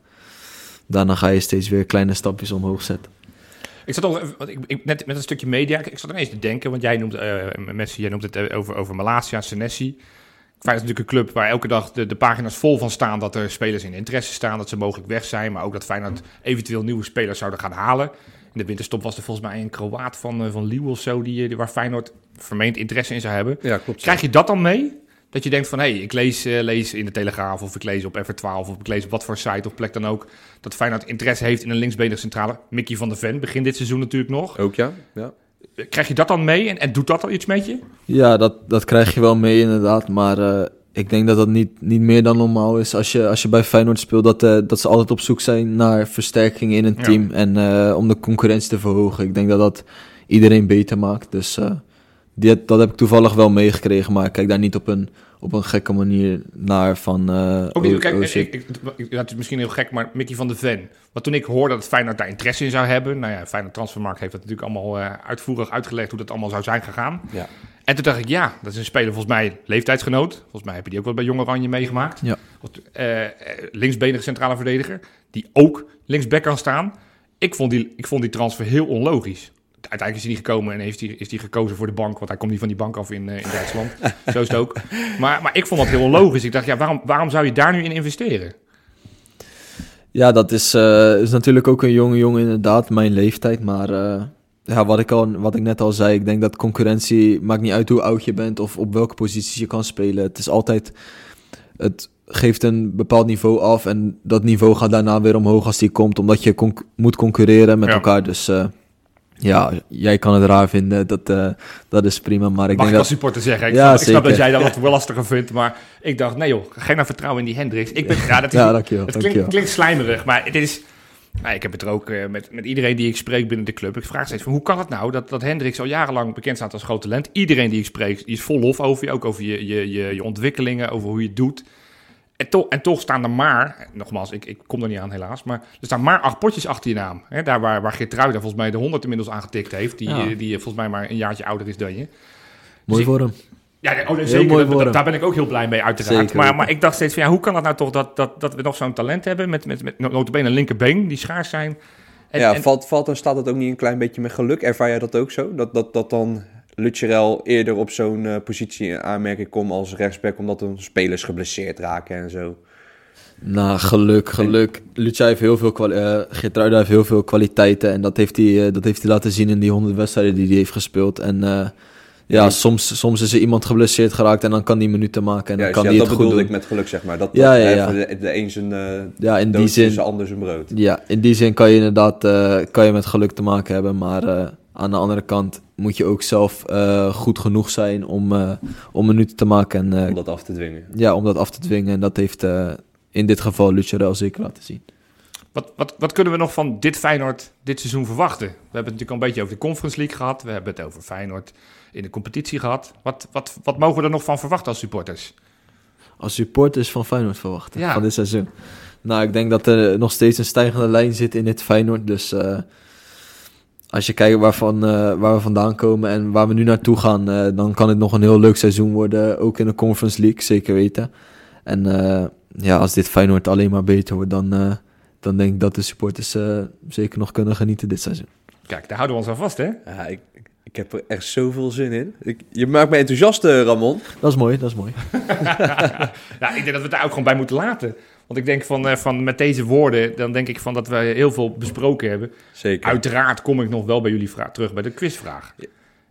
daarna ga je steeds weer kleine stapjes omhoog zetten. Ik zat al, want ik, ik, net met een stukje media, ik zat ineens te denken, want jij noemt, eh Messi, jij noemt het over, over Malasia, Senesi. Feyenoord is natuurlijk een club waar elke dag de, de pagina's vol van staan dat er spelers in interesse staan, dat ze mogelijk weg zijn, maar ook dat Feyenoord eventueel nieuwe spelers zouden gaan halen. In de winterstop was er volgens mij een Kroaat van, eh, van Lille of zo, die, die, waar Feyenoord vermeend interesse in zou hebben. Ja, klopt. Krijg je dat dan mee? Dat je denkt van, hé, hey, ik lees, eh, lees in de Telegraaf of ik lees op F12 of ik lees op wat voor site of plek dan ook, dat Feyenoord interesse heeft in een linksbenige centrale. Mickey van der Ven, begin dit seizoen natuurlijk nog. Ook ja? ja. Krijg je dat dan mee en, en doet dat al iets met je? Ja, dat, dat krijg je wel mee inderdaad. Maar eh, ik denk dat dat niet, niet meer dan normaal is. Als je, als je bij Feyenoord speelt, dat, eh, dat ze altijd op zoek zijn naar versterking in een Ja. team. En eh, om de concurrentie te verhogen. Ik denk dat dat iedereen beter maakt. Dus die, dat heb ik toevallig wel meegekregen. Maar ik kijk daar niet op een, op een gekke manier naar van... eh, Ook niet, kijk, ik, ik, ik- dat is misschien heel gek, maar Mickey van der Ven. Want toen ik hoorde dat Feyenoord daar interesse in zou hebben... Nou ja, Feyenoord Transfermarkt heeft dat natuurlijk allemaal eh, uitvoerig uitgelegd... hoe dat allemaal zou zijn gegaan. Ja. En toen dacht ik, ja, dat is een speler volgens mij leeftijdsgenoot. Volgens mij heb je die ook wel bij Jong Oranje meegemaakt. Ja. Eh, eh, linksbenige centrale verdediger, die ook linksback kan staan. Ik vond die, ik vond die transfer heel onlogisch. Uiteindelijk is hij niet gekomen en heeft hij, is hij gekozen voor de bank. Want hij komt niet van die bank af in, eh, in Duitsland. Zo is het ook. Maar, maar ik vond dat heel onlogisch. Ik dacht, ja, waarom, waarom zou je daar nu in investeren? Ja, dat is, eh, is natuurlijk ook een jonge jongen inderdaad, mijn leeftijd. Maar eh, ja, wat, ik al, wat ik net al zei, ik denk dat concurrentie... maakt niet uit hoe oud je bent of op welke posities je kan spelen. Het is altijd... Het geeft een bepaald niveau af en dat niveau gaat daarna weer omhoog als die komt. Omdat je conc- moet concurreren met Ja. elkaar. Dus ja, jij kan het raar vinden, dat, eh, dat is prima. Maar ik Mag denk ik dat... als supporter zeggen. Ik, Ja, snap, ik snap dat jij dat wat lastiger vindt. Maar ik dacht, nee joh, geen nou vertrouwen in die Hendricks. Ik ben, ja, dat is, Ja, dankjewel, het dankjewel. klinkt, klinkt slijmerig, maar het is... Nou, ik heb het er ook eh, met, met iedereen die ik spreek binnen de club. Ik vraag steeds van hoe kan het nou dat, dat Hendricks al jarenlang bekend staat als groot talent. Iedereen die ik spreek, die is vol lof over je. Ook over je, je, je, je ontwikkelingen, over hoe je het doet. En, toch en toch staan er maar, nogmaals, ik, ik kom er niet aan helaas, maar er staan maar acht potjes achter je naam. Hè, daar waar, waar volgens mij de 100 inmiddels aangetikt heeft. Die, Ja. die eh, volgens mij maar een jaartje ouder is dan je. Mooi ik- voor hem. Ja, nee, oh, nee, Heel zeker. mooi Dat- voor hem. daar ben ik ook heel blij mee, uiteraard. Zeker Maar, maar ik dacht steeds van, ja, hoe kan het nou toch dat, dat, dat we nog zo'n talent hebben met, met, met notabene een linkerbeen, die schaars zijn. En, ja, en- valt, valt dan staat dat ook niet een klein beetje met geluk? Ervaar jij dat ook zo? Dat, dat, dat dan Lutcherel eerder op zo'n eh, positie in aanmerking komt als rechtsback... omdat dan spelers geblesseerd raken en zo? Nou, geluk, geluk. Lucia heeft heel veel, Geertruida heeft heel veel kwaliteiten. En dat heeft, hij, eh, dat heeft hij laten zien in die honderd wedstrijden die hij heeft gespeeld. En ja, soms, soms is er iemand geblesseerd geraakt en dan kan hij minuten maken. En dan kan ja, hij dat het goed bedoelde doen. ik met geluk, zeg maar. Dat, Ja, ja, ja. de, de een zijn uh, Ja, in die zin, is, ander zijn brood. ja, in die zin kan je inderdaad kan je met geluk te maken hebben. Maar aan de andere kant moet je ook zelf eh, goed genoeg zijn om, eh, om minuten te maken. En eh, Om dat af te dwingen. ja, om dat af te dwingen. En dat heeft eh, in dit geval Lucia zeker laten zien. Wat, wat, wat kunnen we nog van dit Feyenoord dit seizoen verwachten? We hebben het natuurlijk al een beetje over de Conference League gehad. We hebben het over Feyenoord in de competitie gehad. Wat, wat, wat mogen we er nog van verwachten als supporters? Als supporters van Feyenoord verwachten Ja. van dit seizoen. Nou, ik denk dat er nog steeds een stijgende lijn zit in dit Feyenoord. Dus eh, als je kijkt waarvan, eh, waar we vandaan komen en waar we nu naartoe gaan, eh, dan kan het nog een heel leuk seizoen worden. Ook in de Conference League, zeker weten. En eh, ja, als dit Feyenoord alleen maar beter wordt, dan, eh, dan denk ik dat de supporters eh, zeker nog kunnen genieten dit seizoen. Kijk, daar houden we ons aan vast, hè? Ja, ik, ik heb er echt zoveel zin in. Ik, je maakt me enthousiast, Ramon. Dat is mooi, dat is mooi. Ja, ik denk dat we het daar ook gewoon bij moeten laten. Want ik denk van, eh, van met deze woorden, dan denk ik van dat we heel veel besproken hebben. Zeker. Uiteraard kom ik nog wel bij jullie vraag, terug bij de quizvraag.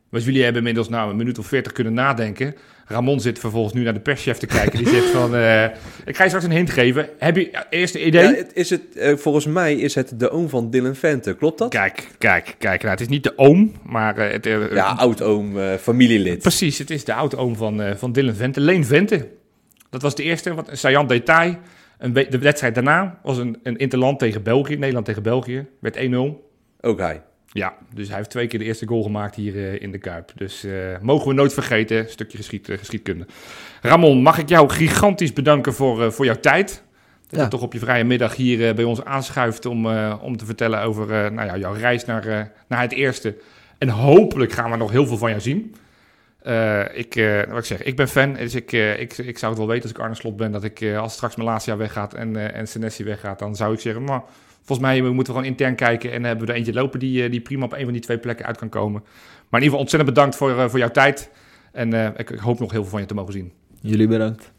Want jullie hebben inmiddels nou een minuut of veertig kunnen nadenken. Ramon zit vervolgens nu naar de perschef te kijken. Die zegt van, eh, ik ga je straks een hint geven. Heb je ja, eerste idee? Ja, is het, eh, volgens mij is het de oom van Dylan Vente, klopt dat? Kijk, kijk, kijk. Nou, het is niet de oom, maar eh, het, eh, Ja, oud-oom, eh, familielid. Precies, het is de oude-oom van, eh, van Dylan Vente, Leen Vente. Dat was de eerste, wat een saillant detail. Een we- de wedstrijd daarna was een, een interland tegen België, Nederland tegen België, werd 1-0. Ook hij. Ja, dus hij heeft twee keer de eerste goal gemaakt hier eh, in de Kuip. Dus eh, mogen we nooit vergeten, een stukje geschied, eh, geschiedkunde. Ramon, mag ik jou gigantisch bedanken voor, eh, voor jouw tijd. Dat Ja. je toch op je vrije middag hier bij ons aanschuift om, eh, om te vertellen over eh, nou ja, jouw reis naar, eh, naar het eerste. En hopelijk gaan we nog heel veel van jou zien. Eh, ik, eh, wat ik zeg, ik ben fan, dus ik, eh, ik, ik zou het wel weten als ik Arne Slot ben, dat ik als straks Malasia weggaat en, eh en Senesi weggaat, dan zou ik zeggen, maar volgens mij moeten we gewoon intern kijken en hebben we er eentje lopen die, die prima op een van die twee plekken uit kan komen. Maar in ieder geval ontzettend bedankt voor, voor jouw tijd en ik hoop nog heel veel van je te mogen zien. Jullie bedankt.